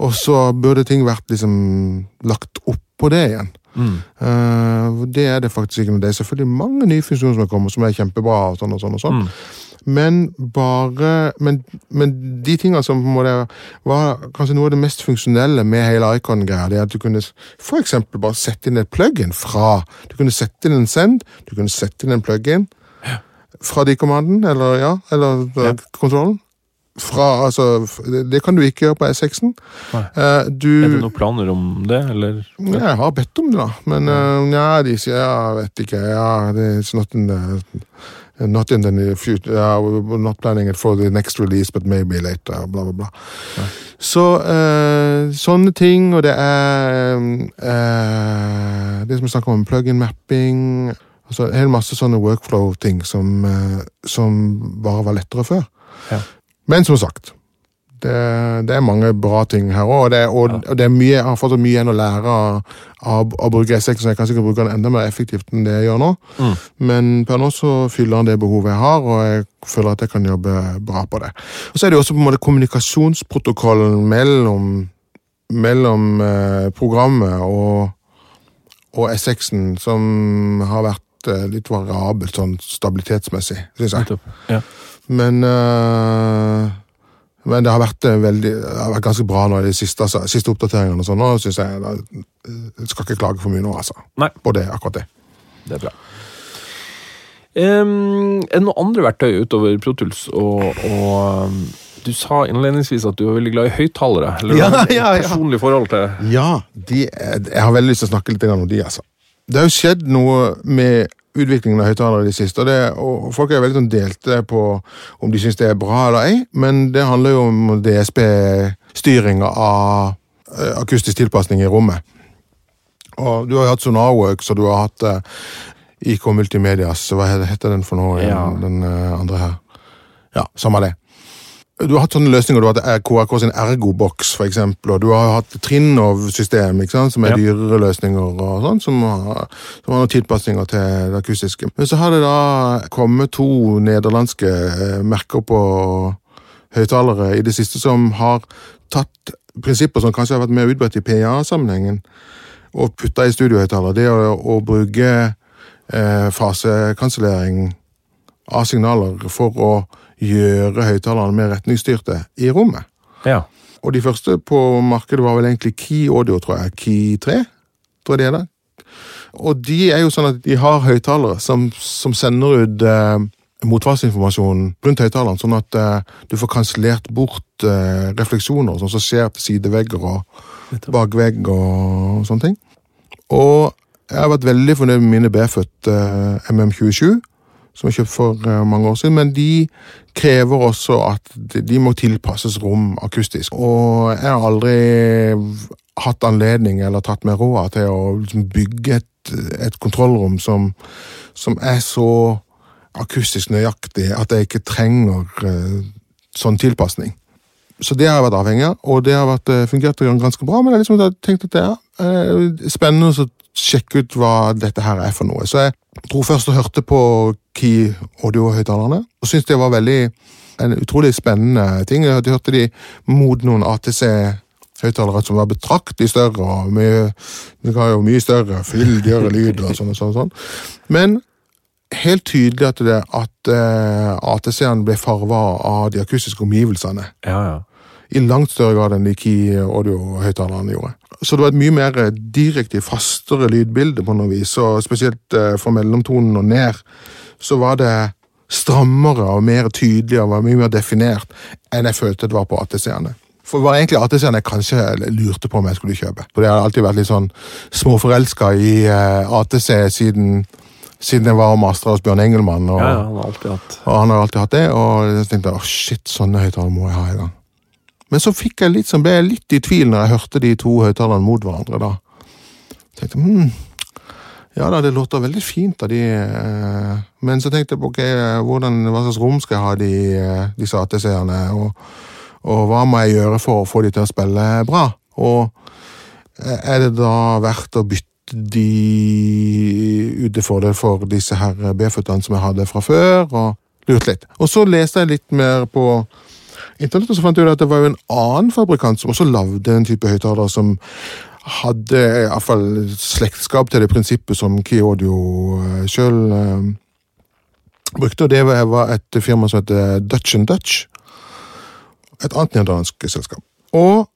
Og så burde ting vært liksom lagt opp på det igjen. Mm. Uh, det er det faktisk ikke. Det er selvfølgelig mange nye funksjoner som har kommet, som er kjempebra. og sånn og sånn og sånn. Mm. Men bare men, men de tingene som på en måte var kanskje noe av det mest funksjonelle med hele Icon-greia, det er at du kunne for eksempel bare sette inn et plug-in fra Du kunne sette inn en send, du kunne sette inn en plug-in fra de kommanden, eller ja, eller Ja. kontrollen. Fra, altså, det, det kan du ikke gjøre på S6-en. Nei. Eh, Er det noen planer om det, eller? ja, jeg har bedt om det, da. Men ja, de sier ja, vet ikke. Ja, it's not in the Not in the future. Yeah, not planning it for the next release, but maybe later. Bla, bla, bla. Så uh, sånne ting, og det er uh, Det som er snakker om, plug-in mapping altså En hel masse sånne workflow-ting som, eh, som bare var lettere før. Ja. Men som sagt, det, det er mange bra ting her òg. Og, det, og, Ja. og det mye, jeg har fått mye igjen å lære av, av å bruke S6, så jeg kan sikkert bruke den enda mer effektivt enn det jeg gjør nå. Mm. Men per nå så fyller den det behovet jeg har, og jeg føler at jeg kan jobbe bra på det. Og så er det jo også på en måte kommunikasjonsprotokollen mellom, mellom eh, programmet og, og S6-en som har vært eh, litt variabelt sånn stabilitetsmessig, syns jeg. Ja. Men eh, men det har vært eh, veldig Det har vært ganske bra nå i de siste, altså, siste oppdateringene. og sånn, og synes jeg da, Jeg skal ikke klage for mye nå, altså. Nei. På det, akkurat det. Det er bra. Um, er det noen andre verktøy utover Protuls og, og um, Du sa innledningsvis at du var veldig glad i høyttalere. Eller Ja, <laughs> ja, ja. personlig forhold til Ja, de, er- jeg har veldig lyst til å snakke litt om de, altså. Det har jo skjedd noe med utviklingen av høyttalere i det siste, og, det, og folk er veldig sånn delte på om de syns det er bra eller ei, men det handler jo om DSB-styringa av eh, akustisk tilpasning i rommet. Og du har jo hatt Sonarworks, og du har hatt uh, IK Multimedias, hva heter- den for noe, Ja. den eh, andre her? Ja, samme det. Du har hatt sånne løsninger, du har hatt KRK sin Ergo-boks, eksempel, og du har hatt Trinov-system, som er Ja. dyrere løsninger og sånn, som som har noen tilpasninger til det akustiske. Men så har det da kommet to nederlandske eh, merker på høyttalere i det siste som har tatt prinsipper som kanskje har vært mer utbredt i PA-sammenhengen, og putta i studiohøyttalere. Det å, å bruke eh, fasekansellering av signaler for å gjøre høyttalerne mer retningsstyrte i rommet. Ja. Og de første på markedet var vel egentlig Key Audio, tror jeg. Key 3, tror jeg det er det. Og de er jo sånn at de har høyttalere som, som sender ut eh, motvarsinformasjon rundt høyttaleren, sånn at eh, du får kansellert bort eh, refleksjoner, sånn som skjer til sidevegger og bakvegg og sånne ting. Og jeg har vært veldig fornøyd med mine B-født eh, MM27, som jeg kjøpt for eh, mange år siden, men de krever også at de, må tilpasses rom akustisk. Og jeg har aldri hatt anledning eller tatt meg råd til å liksom bygge et, et kontrollrom som, som er så akustisk nøyaktig at jeg ikke trenger eh, sånn tilpasning. Så det har jeg vært avhengig av, og det har vært, eh, fungert ganske bra. Men jeg liksom tenkt at det er spennende å sjekke ut hva dette her er for noe. Så jeg dro først og hørte på Key Audio-høyttalerne, og syntes det var veldig en utrolig spennende ting. Jeg hørte de mot noen ATC-høyttalere som var betraktelig større, og mye, mye større, fyldigere lyd og sånn og sånn. og sånn. Men helt tydelig at, det, at uh, ATC-en ble farva av de akustiske omgivelsene Ja, ja. i langt større grad enn de Key Audio-høyttalerne gjorde. Så det var et mye mer direkte, fastere lydbilde på noe vis, og spesielt uh, fra mellomtonen og ned, så var det strammere og mer tydelig og var mye mer definert enn jeg følte det var på ATC-ene. For det var egentlig ATC-ene jeg kanskje lurte på om jeg skulle kjøpe. For jeg har alltid vært litt sånn småforelska i eh, ATC siden, siden jeg var og mastra hos Bjørn Engelmann. Og, ja, han har alltid hatt og han har alltid hatt det, og jeg tenkte åh shit, sånne høyttalere må jeg ha en gang. Men så fikk jeg litt, sånn, ble jeg litt i tvil når jeg hørte de to høyttalerne mot hverandre. da. tenkte hmm, ja da, det låter veldig fint av de, eh, men så tenkte jeg på ok, hvordan, hva slags rom skal jeg ha de, eh, disse ATC-ene, og, og hva må jeg gjøre for å få de til å spille bra? Og eh, er det da verdt å bytte de ut til fordel for disse her B-føttene som jeg hadde fra før, og lurte litt. Og så leste jeg litt mer på internett, og så fant jeg ut at det var jo en annen fabrikant som også lagde en type høyttaler som hadde i hvert fall slektskap til det prinsippet som Key Audio sjøl brukte, og det var- et firma som heter Dutch and Dutch. Et annet nederlandsk selskap. Og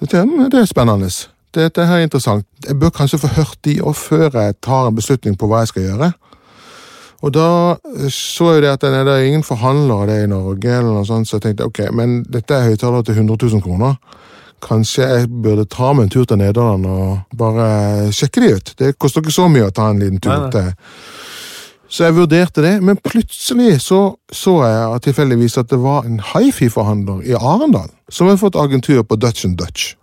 det, tenkte "Mm, det er spennende. Dette her er interessant. Jeg bør kanskje få hørt de òg før jeg tar en beslutning på hva jeg skal gjøre. Og da eh, så jeg det at det er ingen forhandlere det i Norge, eller noe sånt, så jeg tenkte ok, men dette er høyttaler til 100 000 kroner. Kanskje jeg burde ta meg en tur til Nederland og bare sjekke de ut. Det koster ikke så mye å ta en liten tur Nei, nei. til så jeg vurderte det, men plutselig så, så jeg tilfeldigvis at det var en hifi-forhandler i Arendal som hadde fått agentur på Dutch and Dutch.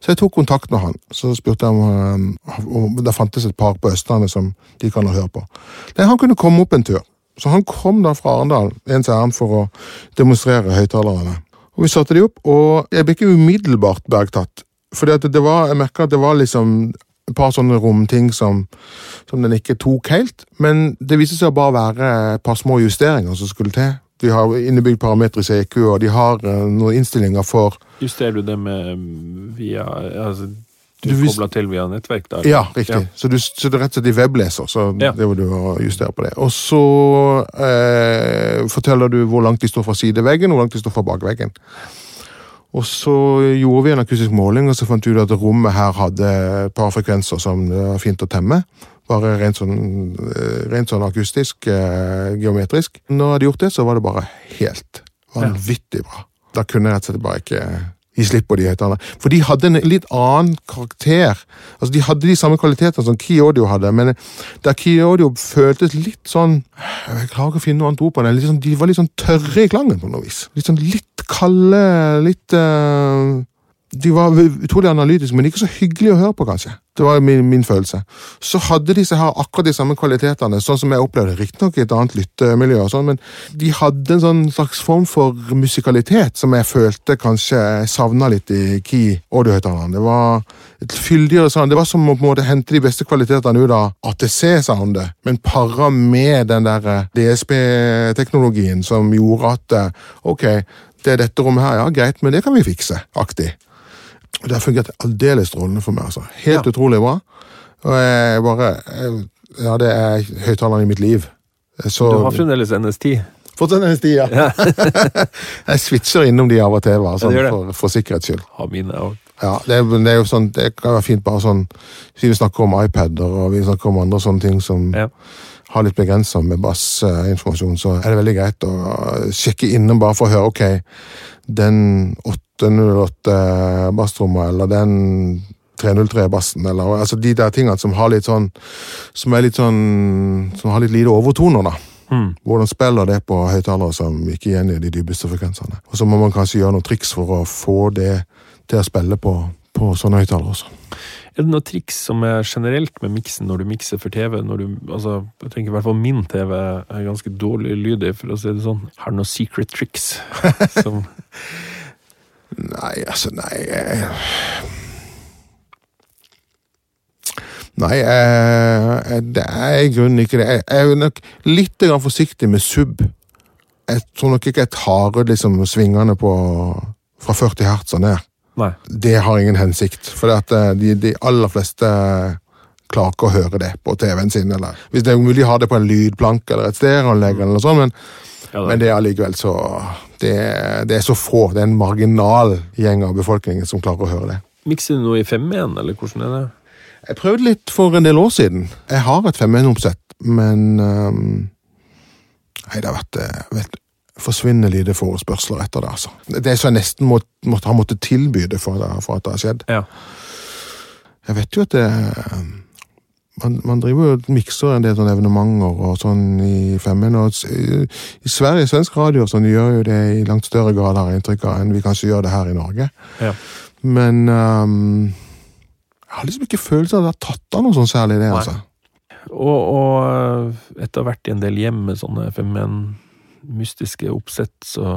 Så jeg tok kontakt med han. Så spurte jeg om, um, om det fantes et par på Østlandet som de kan høre på. Nei, Han kunne komme opp en tur. Så han kom da fra Arendal ens ærend for å demonstrere høyttalerne. Og Vi satte de opp, og jeg ble ikke umiddelbart bergtatt. Var, jeg merka at det var liksom et par sånne romting som, som den ikke tok helt. Men det viste seg å bare være et par små justeringer som skulle til. De har innebygd parametrisk EQ, og de har eh, noen innstillinger for Justerer du det med mm, via altså, Du Du kobler til via nettverk der? Ja, riktig. Så, du, så det er rett og slett i webleser, så Ja. det må du justere på det. Og så eh, forteller du hvor langt de står fra sideveggen, og hvor langt de står fra bakveggen. Og så gjorde vi en akustisk måling, og så fant vi ut at rommet her hadde et par frekvenser som det var fint å temme. Bare rent sånn, eh, rent sånn akustisk, eh, geometrisk. Når jeg hadde gjort det, så var det bare helt vanvittig bra. Da kunne jeg rett og slett bare ikke de høyttalerne. For de hadde en litt annen karakter. Altså De hadde de samme kvalitetene som Key Audio hadde, men der Key Audio føltes litt sånn Jeg klarer ikke å finne noe annet ord på det. Sånn, de var litt sånn tørre i klangen på noe vis. Litt sånn litt kalde, litt eh, De var utrolig analytiske, men ikke så hyggelige å høre på, kanskje. Det var min, min følelse. Så hadde disse her akkurat de samme kvalitetene, sånn som jeg opplevde. Riktignok i et annet lyttemiljø, og sånn, men de hadde en sånn slags form for musikalitet som jeg følte kanskje savna litt i Key audiohøyttalerne. Det var et fyldigere sound. Det var som å på en måte hente de beste kvalitetene ut av ATC-soundet, men para med den der eh, DSP-teknologien som gjorde at eh, ok, det er dette rommet her, ja greit, men det kan vi fikse, aktig. Det har fungert aldeles strålende for meg. altså. Helt Ja. utrolig bra. Og jeg bare jeg, Ja, det er høyttaleren i mitt liv. Så, Du har fremdeles NS10. Fortsatt en sti, ja. <laughs> jeg switcher innom de av og til, bare, Ja, sånn, det det. for, for sikkerhets skyld. Ha mine også. Ja, det, det er jo sånn, det kan være fint bare sånn vi snakker om iPader og vi snakker om andre sånne ting som Ja. har litt begrensa med bassinformasjon, så er det veldig greit å sjekke innom bare for å høre ok, den 808 basstromma eller den 303-bassen, eller altså de der tingene som har litt sånn Som er litt sånn Som har litt lite overtoner, da. Mm. Hvordan spiller det på høyttalere som ikke gjengir de dypeste frekvensene? Og så må man kanskje gjøre noen triks for å få det til å spille på, på sånne høyttalere også. Er det noen triks som er generelt med miksen når du mikser for TV? Når du, altså, jeg tenker i hvert fall min TV er ganske dårlig lyd i, for å si det sånn. Har du noen secret tricks? som, <laughs> Nei, altså, nei jeg... Nei, jeg, det er i grunnen ikke det. Jeg, jeg er nok litt forsiktig med sub. Jeg tror nok ikke jeg tar ut liksom svingene på fra 40 hertz og ned. nei. Det har ingen hensikt, for at eh, de, de aller fleste klarer ikke å høre det på TV-en sin. eller Hvis det er mulig ha det på en lydplanke eller et stereoanlegg, eller noe sånt, men Ja, men det er allikevel så det, det er så få. Det er en marginal gjeng av befolkningen som klarer å høre det. Mikser du noe i 5.1, eller hvordan er det? Jeg prøvde litt for en del år siden. Jeg har et 5.1-oppsett, men um, Nei, det har vært, eh, vært forsvinnende lite forespørsler etter det, altså. Det er så jeg nesten må, måtte, har måttet tilby det for, for at det har skjedd. Ja. Jeg vet jo at det man, man driver jo og mikser en del sånne evenementer og sånn i femmen. og I, i Sverige, svensk radio sånn, de gjør jo det i langt større grad, har jeg inntrykk av, enn vi kanskje gjør det her i Norge. Ja. Men um, jeg har liksom ikke følelsen av at det har tatt av noe sånn særlig, det. Nei. altså. Og, og eh, etter vært i en del hjem med sånne 5.1 mystiske oppsett, så,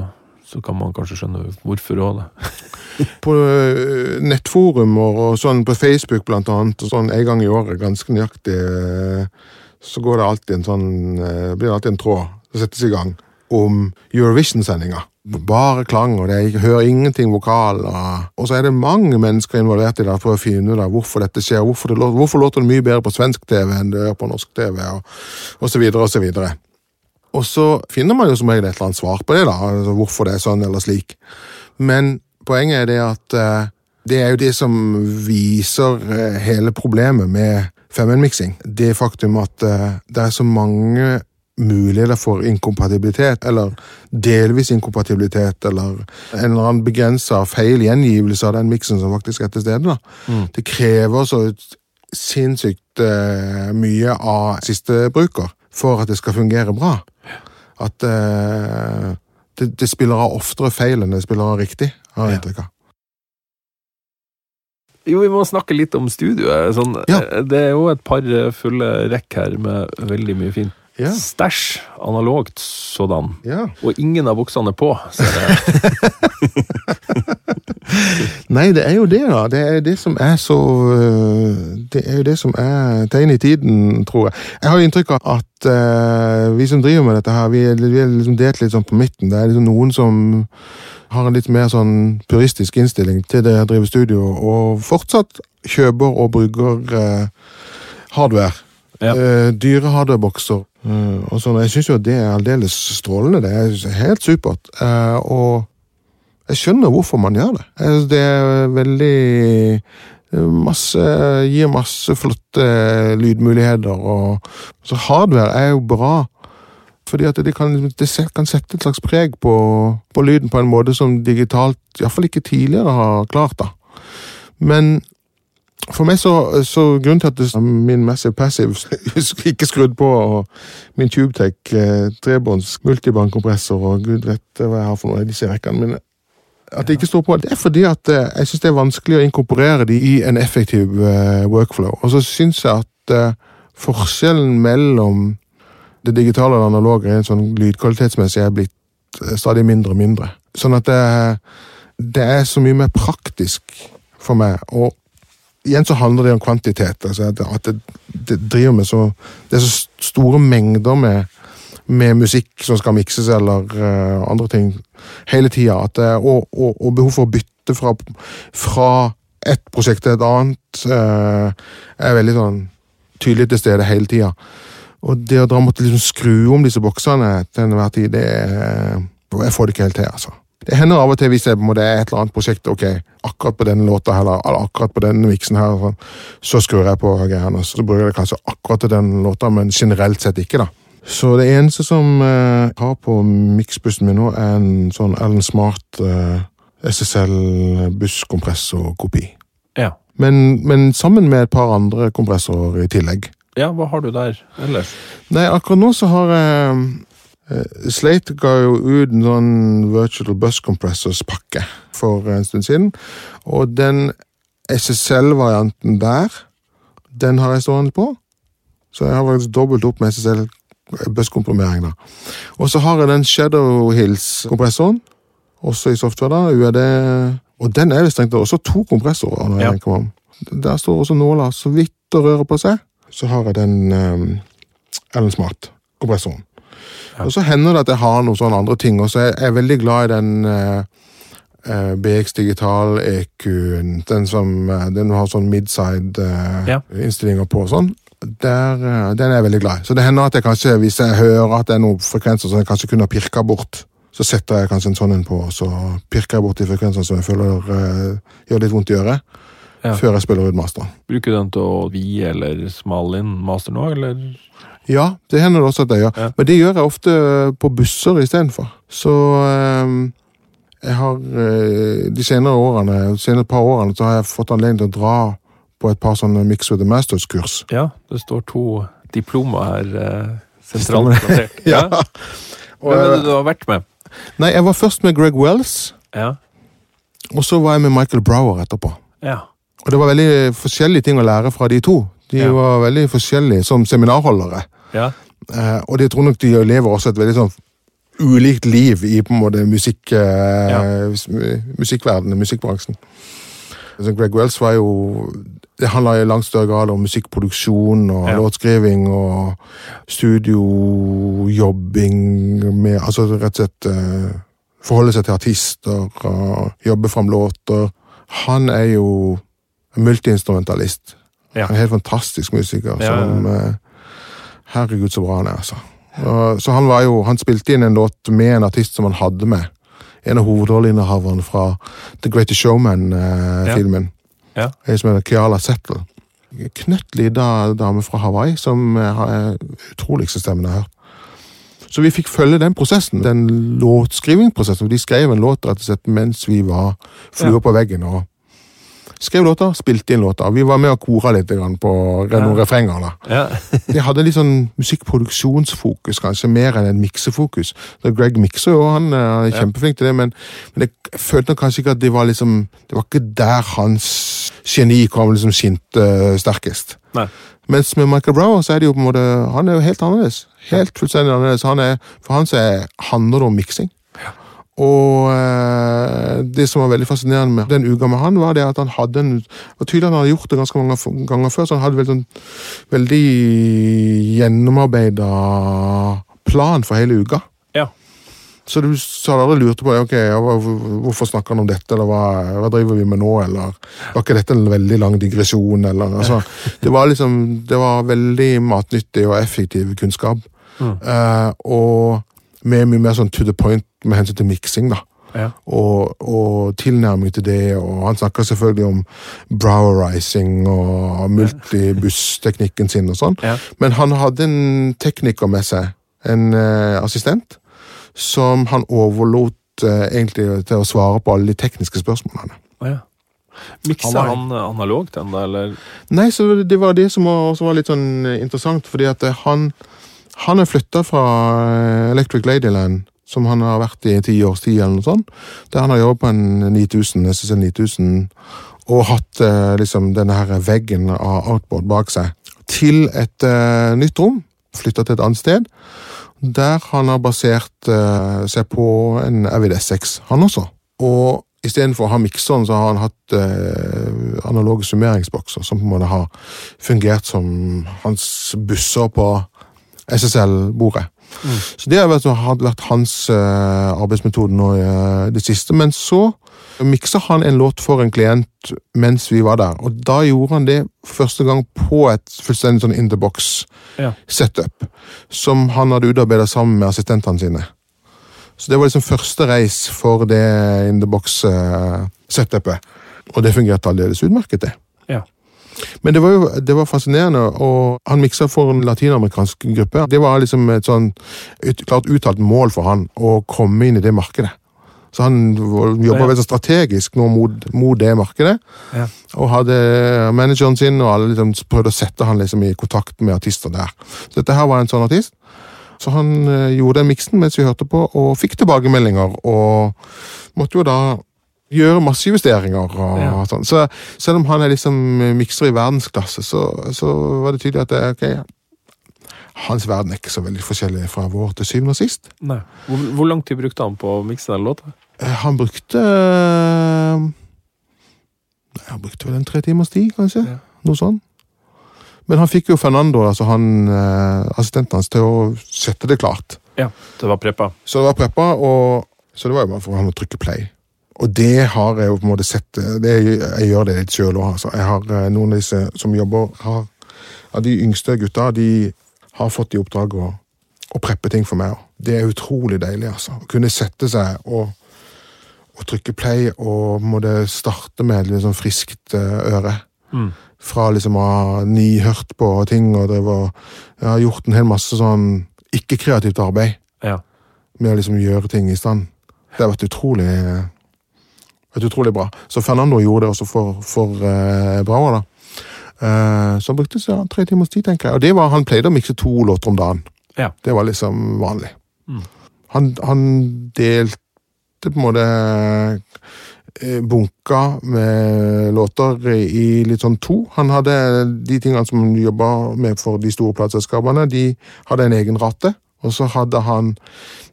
så kan man kanskje skjønne hvorfor òg, da. <laughs> På nettforum nettforumer og sånn på Facebook blant annet, og sånn en gang i året, ganske nøyaktig, øh, så går det alltid en sånn, øh, blir det alltid en tråd som settes i gang om Eurovision-sendinga. Bare klang, og jeg hører ingenting vokaler. Og, så er det mange mennesker involvert i det for å finne ut hvorfor dette skjer. Hvorfor, det, hvorfor låter det mye bedre på svensk TV enn det gjør på norsk TV, og, og så videre og så videre. Og så finner man jo som regel et eller annet svar på det, da, altså hvorfor det er sånn eller slik. Men poenget er det at eh, det er jo det som viser eh, hele problemet med 5N-miksing. Det faktum at eh, det er så mange muligheter for inkompatibilitet, eller delvis inkompatibilitet, eller en eller annen begrensa feil gjengivelse av den miksen som faktisk er til stede. Da. Det krever så sinnssykt mye av siste bruker for at det skal fungere bra. At eh, det, det spiller av oftere feil enn det spiller av riktig, har jeg inntrykk av. Jo, vi må snakke litt om studioet. Sånn, Ja. eh, Det er jo et par eh, fulle rekk her med veldig mye fint Ja. stæsj, analogt sådan. Ja. Og ingen av buksene på, ser jeg. <laughs> Nei, det er jo det, da. Det er det som er så øh, Det er jo det som er tegn i tiden, tror jeg. Jeg har jo inntrykk av at uh, vi som driver med dette her, vi er, vi er liksom delt litt sånn på midten. Det er liksom noen som har en litt mer sånn puristisk innstilling til det å drive studio, og fortsatt kjøper og bruker uh, hardware. Ja. Uh, dyre hardwarebokser. Eh, og sånn. Jeg syns jo det er aldeles strålende. Det er helt supert. Uh, og jeg skjønner hvorfor man gjør det. Det er veldig eh, masse, Gir masse flotte lydmuligheter. Og, så hardware er jo bra Fordi at det kan, det kan sette et slags preg på, på lyden på en måte som digitalt iallfall ikke tidligere har klart. da. Men for meg så, så grunnen til at det, min Massive Passive <laughs> ikke skrudd på, og min TubeTech eh, trebånds multibandkompressor og gud vet hva jeg har for noe i disse rekkene mine, at det ikke står på, det er fordi at eh, jeg syns det er vanskelig å inkorporere de i en effektiv eh, workflow. Og så syns jeg at forskjellen mellom det digitale og det analoge rent sånn lydkvalitetsmessig er blitt stadig mindre og mindre. Sånn at det, det er så mye mer praktisk for meg. Og igjen så handler det om kvantitet. Altså at, at det, det driver med så Det er så store mengder med, med musikk som skal mikses, eller uh, andre ting, hele tida. Og, og, og behov for å bytte fra, fra et prosjekt til et annet uh, er veldig sånn tydelig til stede hele tida. Og det å dra måtte liksom skru om disse boksene til enhver tid, det er Jeg får det ikke helt til, altså. Det hender av og til hvis det er et eller annet prosjekt, ok, akkurat på denne låta eller akkurat på denne miksen her, sånn, så skrur jeg på greiene, så bruker jeg det kanskje akkurat til den låta, men generelt sett ikke, da. Så det eneste som eh, jeg har på miksbussen min nå, er en sånn Ellen Smart eh, SSL busskompressorkopi. Ja. Men, men sammen med et par andre kompressorer i tillegg. ja, hva har du der ellers? Nei, akkurat nå så har jeg eh, Slate ga jo ut en sånn Virtual Bus Compressors-pakke for en stund siden. Og den SSL-varianten der, den har jeg stående på. Så jeg har faktisk dobbelt opp med SSL busskomprimering. da. Og så har jeg den Shadow Hills-kompressoren, også i software. da, UAD. Og den er visst strengt også to kompressorer. når jeg Ja. tenker om. Der står også nåla så vidt og rører på seg. Så har jeg den um, Ellen Smart-kompressoren. Og så hender det at jeg har noen sånne andre ting, og så er jeg veldig glad i den eh, eh, BX Digital EQ-en. Den som eh, den har sånn midside eh, Ja. på og sånn. Der, uh, den er jeg veldig glad i. Så det hender at jeg kanskje, hvis jeg hører at det er noen frekvenser som jeg kanskje kunne ha pirka bort, så setter jeg kanskje en sånn en på, og så pirker jeg bort de frekvensene som jeg føler uh, gjør litt vondt i øret, Ja. før jeg spiller ut masteren. Bruker du den til å vie eller smale inn master nå, eller? Ja, det hender det også at jeg gjør. Ja. Men det gjør jeg ofte på busser istedenfor. Så ehm, jeg har eh, de senere årene, de senere par årene så har jeg fått anledning til å dra på et par sånne Mix with the Masters-kurs. Ja, det står to diplomer her eh, sentralt plassert. <laughs> Ja. Hvem er det du har vært med? Nei, jeg var først med Greg Wells, Ja. og så var jeg med Michael Brower etterpå. Ja. Og det var veldig forskjellige ting å lære fra de to. De Ja. var veldig forskjellige som seminarholdere. Ja. Eh, og jeg tror nok de lever også et veldig sånn ulikt liv i på en måte musikk, eh, Ja. musikkverdenen, musikkbransjen. Så Greg Wells var jo Det handla i langt større grad om musikkproduksjon og Ja. låtskriving og studiojobbing med Altså rett og slett eh, forholde seg til artister og jobbe fram låter. Han er jo multiinstrumentalist. Ja. En helt fantastisk musiker Ja, ja, som Herregud, så bra han er, altså. Så han var jo Han spilte inn en låt med en artist som han hadde med. En av hovedrolleinnehaverne fra The Greatest Showman-filmen. Ja. En som heter Keala Settle. Knøtt lita dame fra Hawaii som eh, har eh, utroligste stemmen jeg har hørt. Så vi fikk følge den prosessen, den låtskrivingprosessen. De skrev en låt rett og slett mens vi var fluer Ja. på veggen. og Skrev låter, spilte inn låter. Vi var med og kora litt grann på noen refrenger. ja. det hadde litt sånn musikkproduksjonsfokus, kanskje, mer enn en miksefokus. Da Greg mikser jo, han er kjempeflink til det, men, men jeg følte kanskje ikke at det var liksom Det var ikke der hans geni kom liksom skinte uh, sterkest. Nei. Mens med Michael Brower så er det jo på en måte Han er jo helt annerledes. Helt fullstendig annerledes. Han er, for han så er, handler det om miksing. Og eh, det som var veldig fascinerende med den uka med han, var det at han hadde en var tydelig han hadde gjort det ganske mange ganger før, så han hadde veldig, sånn, veldig gjennomarbeida plan for hele uka. Ja. Så du så hadde aldri lurt på ok, hvorfor snakker han om dette, eller hva, hva driver vi med nå, eller var ikke dette en veldig lang digresjon, eller altså, <laughs> Det var liksom, det var veldig matnyttig og effektiv kunnskap. Mm. Uh, og med mye mer sånn to the point med hensyn til miksing, da. Ja. Og, og tilnærming til det, og han snakker selvfølgelig om browerizing og multibuss-teknikken sin og sånn. Ja. Men han hadde en tekniker med seg, en eh, assistent, som han overlot eh, egentlig til å svare på alle de tekniske spørsmålene. Ja. Mikser Han var- han eh, analogt ennå, eller? Nei, så det var det som var, var litt sånn interessant, fordi at eh, han, han er flytta fra eh, Electric Ladyland, som han har vært i ti års tid, eller noe sånt, der han har jobbet på en 9000, SSL 9000, og hatt eh, liksom denne her veggen av outboard bak seg, til et eh, nytt rom, flytta til et annet sted, der han har basert eh, seg på en Avid S6, han også. Og istedenfor å ha mikseren, så har han hatt eh, analoge summeringsbokser, som på en måte har fungert som hans busser på SSL-bordet. Så det har vært, har vært hans uh, arbeidsmetode nå i uh, det siste. Men så miksa han en låt for en klient mens vi var der, og da gjorde han det første gang på et fullstendig sånn in the box Ja. setup, som han hadde utarbeidet sammen med assistentene sine. Så det var liksom første reis for det in the box-setupet. Og det fungerte aldeles utmerket, det. Men det var jo det var fascinerende, og han miksa for en latinamerikansk gruppe. Det var liksom et sånn et klart uttalt mål for han å komme inn i det markedet. Så han jobba veldig strategisk nå mot, mot det markedet. Ja. Og hadde manageren sin, og alle liksom prøvde å sette han liksom i kontakt med artister der. Så dette her var en sånn artist. Så han eh, gjorde den miksen mens vi hørte på, og fikk tilbakemeldinger. Og måtte jo da gjøre masse justeringer. og Ja. sånn. Så selv om han er liksom mikser i verdensklasse, så, så var det tydelig at det, ok, hans verden er ikke så veldig forskjellig fra vår til syvende og sist. Nei. Hvor, hvor lang tid brukte han på å mikse den låta? Eh, Han brukte eh, Nei, Han brukte vel en tre timers tid, kanskje? Ja. Noe sånn. Men han fikk jo Fernando, altså han, eh, assistenten hans, til å sette det klart. Ja, det var preppa. Så det var preppa, og så det var jo bare for han å trykke play. Og det har jeg jo på en måte sett eh, det, Jeg gjør det litt sjøl òg. Altså. Jeg har eh, noen av disse som jobber har, Av de yngste gutta, de har fått i oppdrag å, å preppe ting for meg. Det er utrolig deilig, altså. Å kunne sette seg og, og trykke play og måtte starte med et sånn friskt eh, øre. Mm. Fra liksom å ha nihørt på ting og drev og Jeg har gjort en hel masse sånn ikke-kreativt arbeid Ja. med å liksom gjøre ting i stand. Det har vært utrolig vært utrolig bra. Så Fernando gjorde det også for, for uh, Brauer, da. Eh, så han brukte ja, tre timers tid, tenker jeg. Og det var, han pleide å mikse to låter om dagen. Ja. Det var liksom vanlig. Mm. Han, han delte på en måte eh, bunka med låter i litt sånn to. Han hadde de tingene som han jobba med for de store plateselskapene, de hadde en egen rate. Og så hadde han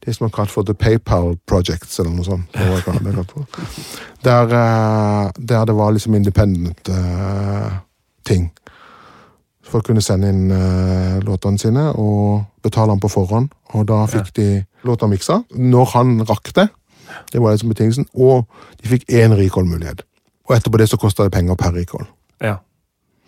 det som er kalt for The PayPal Projects, eller noe sånt. Der, eh, der det var liksom independent uh, ting. Folk kunne sende inn uh, låtene sine og betale den på forhånd. Og da fikk de låta miksa når han rakk det. Det var liksom betingelsen. Og de fikk én recall-mulighet. Og etterpå det så kosta det penger per recall. ja.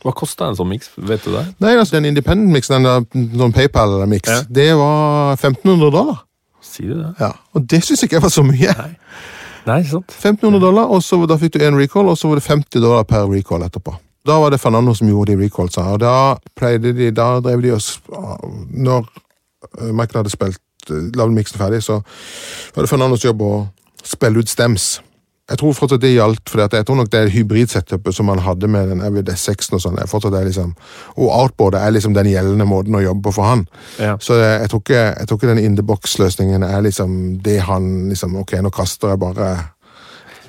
Hva kosta en sånn miks? Vet du det? Nei, altså den independent-miksen, den der sånn PayPal-miks, Ja. det var 1500 dollar. Sier du det? Ja, Og det syns ikke jeg var så mye. Nei. Nei, sant? 1500 dollar, og så da fikk du én recall, og så var det 50 dollar per recall etterpå. Da var det Fernando som gjorde de recallsa, og da pleide de, da drev de oss Når eh, Michael hadde spilt, eh, lagd miksen ferdig, så var det Fernandos jobb å spille ut stems. Jeg tror fortsatt det gjaldt, for jeg tror nok det hybridsetupet som han hadde med den RVD6-en og sånn, liksom, og outboardet er liksom den gjeldende måten å jobbe på for han. Ja. Så jeg, tror ikke, jeg tror ikke den in the box-løsningen er liksom det han liksom Ok, nå kaster jeg bare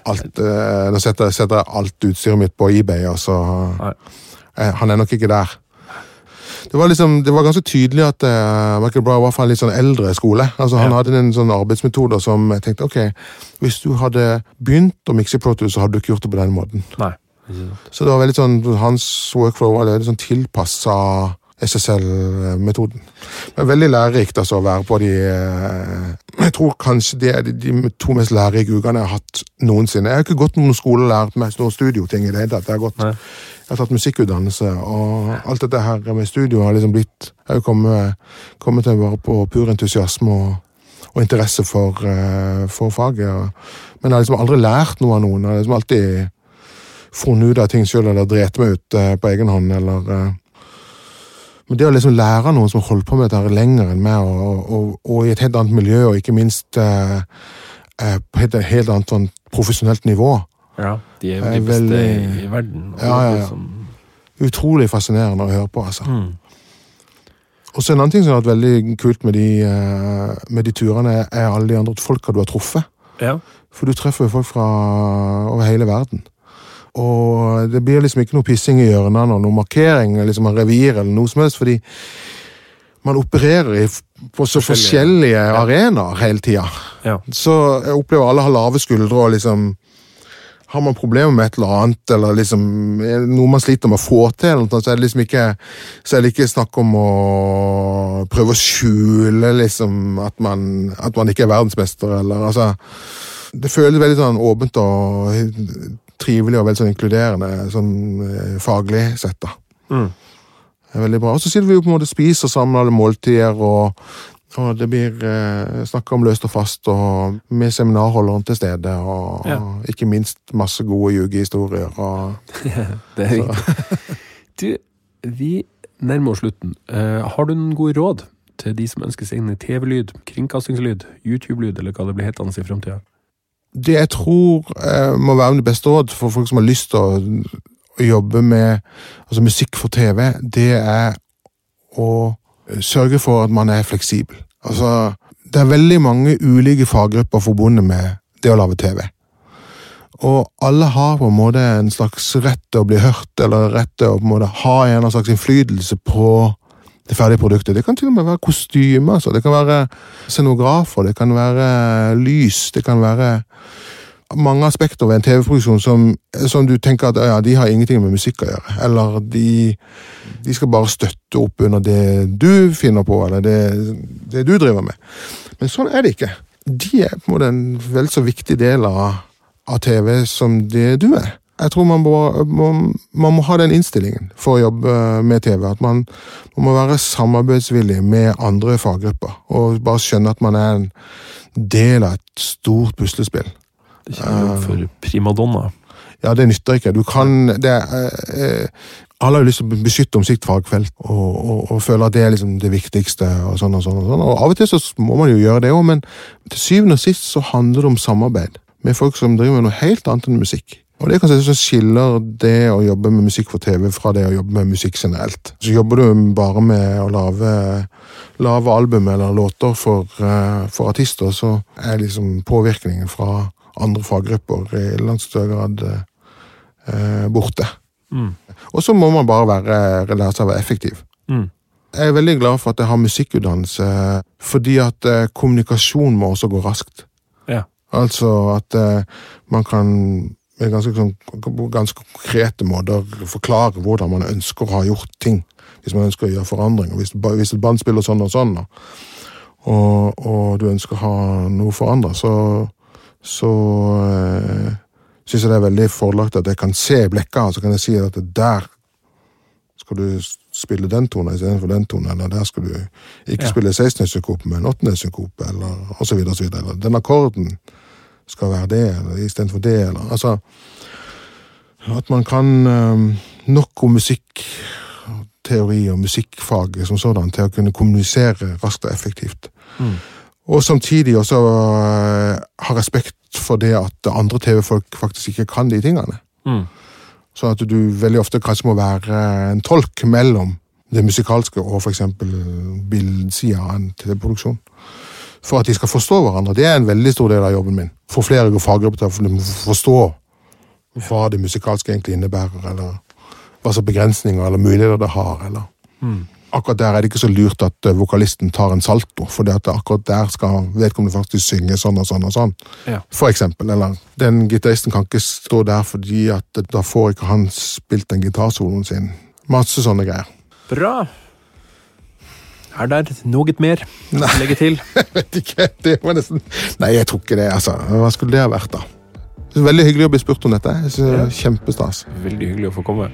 alt eh, Nå setter, setter jeg alt utstyret mitt på eBay, og så Nei. eh, Han er nok ikke der. Det var liksom, det var ganske tydelig at uh, Michael Brown var fra en litt sånn eldre skole. Altså Han Ja. hadde en sånn arbeidsmetode som jeg tenkte ok, hvis du hadde begynt å mikse Pro Tools, så hadde du ikke gjort det på den måten. Nei. Så det var veldig sånn, hans workflow var veldig sånn tilpassa SSL-metoden. Men veldig lærerikt altså, å være på de eh, Jeg tror kanskje det er de, de to mest lærerike ukene jeg har hatt noensinne. Jeg har ikke gått noen skole og lært meg noen studioting i det hele tatt. Jeg har, gått, Nei. Jeg har tatt musikkutdannelse, og alt dette her med studio har liksom blitt Jeg har kommet, kommet til være på pur entusiasme og, og interesse for, eh, for faget. Men jeg har liksom aldri lært noe av noen. Jeg har liksom alltid funnet ut av ting sjøl, eller drept meg ut eh, på egen hånd, eller eh, Men det å liksom lære noen som holder på med dette lenger enn meg, og, og, og i et helt annet miljø, og ikke minst eh, på et helt annet sånn profesjonelt nivå, Ja, de er jo de beste veldig- i verden. Ja, ja, ja. Som, utrolig fascinerende å høre på. altså. mm. Og så En annen ting som har vært veldig kult med de, eh, med de turene, er alle de andre folka du har truffet. Ja. For du treffer jo folk fra over hele verden. Og det blir liksom ikke noe pissing i hjørnene og noe markering liksom av revir eller noe som helst, fordi man opererer på så Forskjellige- forskjellige arenaer hele tida. Ja. Så jeg opplever alle har lave skuldre og liksom har man problemer med et eller annet, eller liksom noe man sliter med å få til, så er det liksom ikke så er det ikke snakk om å prøve å skjule liksom at man, at man ikke er verdensmester, eller altså Det føles veldig sånn åpent og trivelig og veldig sånn inkluderende sånn eh, faglig sett, da. Mm. Det er veldig bra. Og så sitter vi jo på en måte og spiser sammen alle måltider, og, og det blir eh, snakka om løst og fast, og med seminarholderen til stede, og, Ja. og ikke minst masse gode ljugehistorier. Og, <laughs> Det er viktig. <laughs> Du, vi nærmer oss slutten. Uh, har du noen gode råd til de som ønsker seg inn i TV-lyd, kringkastingslyd, YouTube-lyd, eller hva det blir hetende i framtida? det jeg tror eh, må være det beste råd for folk som har lyst til å, å jobbe med altså musikk for TV, det er å sørge for at man er fleksibel. Altså, det er veldig mange ulike faggrupper forbundet med det å lage TV. Og alle har på en måte en slags rett til å bli hørt, eller rett til å på en måte ha en eller slags innflytelse på det ferdige produktet. Det kan til og med være kostymer, altså. det kan være scenografer, det kan være lys, det kan være mange aspekter ved en TV-produksjon som, som du tenker at ja, de har ingenting med musikk å gjøre. Eller de, de skal bare støtte opp under det du finner på, eller det, det du driver med. Men sånn er det ikke. De er på en måte en vel så viktig del av, av TV som det du er. Jeg tror man må, man, man må ha den innstillingen for å jobbe med TV. At man, man må være samarbeidsvillig med andre faggrupper. Og bare skjønne at man er en del av et stort puslespill. For primadonna. Ja, det nytter ikke. Du kan det, eh, Alle har jo lyst til å beskytte om sitt fagfelt og, og, og føler at det er liksom det viktigste. og sånn og sånn. Og sånn. Og Av og til så må man jo gjøre det òg, men til syvende og sist så handler det om samarbeid med folk som driver med noe helt annet enn musikk. Og Det er kanskje det som skiller det å jobbe med musikk for TV fra det å jobbe med musikk generelt. Så Jobber du bare med å lage, lage album eller låter for, eh, for artister, så er liksom påvirkningen fra andre faggrupper i langt større grad eh, borte. Mm. Og så må man bare være, lære seg å være effektiv. Mm. Jeg er veldig glad for at jeg har musikkutdannelse, fordi at eh, kommunikasjon må også gå raskt. Ja. Altså at eh, man kan med ganske, sånn, på ganske konkrete måter forklare hvordan man ønsker å ha gjort ting. Hvis man ønsker å gjøre forandringer. Hvis, hvis et band spiller sånn og sånn, og, og du ønsker å ha noe forandra, så, så eh, syns jeg det er veldig forlagt at jeg kan se blekka, så kan jeg si at der skal du spille den tonen istedenfor den tonen, eller der skal du ikke Ja. spille 16-synkope men 8-synkope, eller og så videre, og så videre. Eller den akkorden skal være det, eller istedenfor det, eller altså At man kan eh, nok om musikkteori og musikkfaget som sådan til å kunne kommunisere raskt og effektivt. Mm. Og samtidig også eh, ha respekt for det at andre TV-folk faktisk ikke kan de tingene. Mm. Sånn at du veldig ofte kanskje må være en tolk mellom det musikalske og f.eks. bildsida av en TV-produksjon. For at de skal forstå hverandre. Det er en veldig stor del av jobben min. Få flere faggrupper til å forstå hva det musikalske egentlig innebærer, eller hva slags begrensninger eller muligheter det har. eller... Mm. Akkurat der er det ikke så lurt at eh, vokalisten tar en salto, for akkurat der skal vedkommende faktisk synge sånn og sånn og sånn. Ja. For eksempel. Eller den gitaristen kan ikke stå der fordi at eh, da får ikke han spilt den gitarsoloen sin. Masse sånne greier. Bra. Er der noe mer å legge til? <laughs> Vet ikke, det var nesten Nei, jeg tror ikke det, altså. Hva skulle det ha vært, da? Veldig hyggelig å bli spurt om dette. Jeg er Kjempestas. Veldig hyggelig å få komme.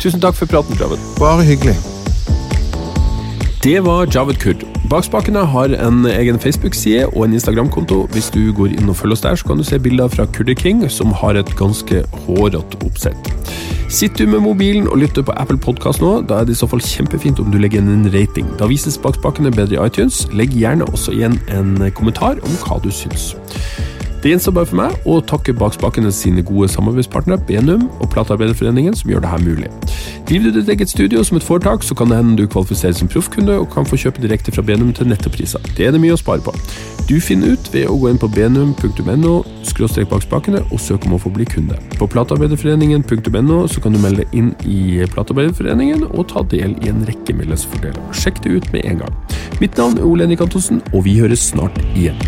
Tusen takk for praten, Javed. Bare hyggelig. Det var Javed Kurd. Bakspakene har en egen Facebook-side og en Instagram-konto. Hvis du går inn og følger oss der, så kan du se bilder fra Kurder King, som har et ganske hårete oppsett. Sitter du med mobilen og lytter på Apple Podcast nå, da er det i så fall kjempefint om du legger inn en rating. Da vises bakspakene bedre i iTunes. Legg gjerne også igjen en kommentar om hva du syns. Det gjenstår bare for meg å takke Bakspakene sine gode samarbeidspartnere Benum og Platearbeiderforeningen, som gjør dette mulig. Driver du ditt eget studio som et foretak, så kan det hende du kvalifiserer som proffkunde og kan få kjøpe direkte fra Benum til nettopriser. Det er det mye å spare på. Du finner ut ved å gå inn på benum.no bakspakene og søke om å få bli kunde. På platearbeiderforeningen.no så kan du melde inn i Platearbeiderforeningen og ta del i en rekke medlemsfordeler. Sjekk det ut med en gang. Mitt navn er Ole Henrik Antonsen, og vi høres snart igjen.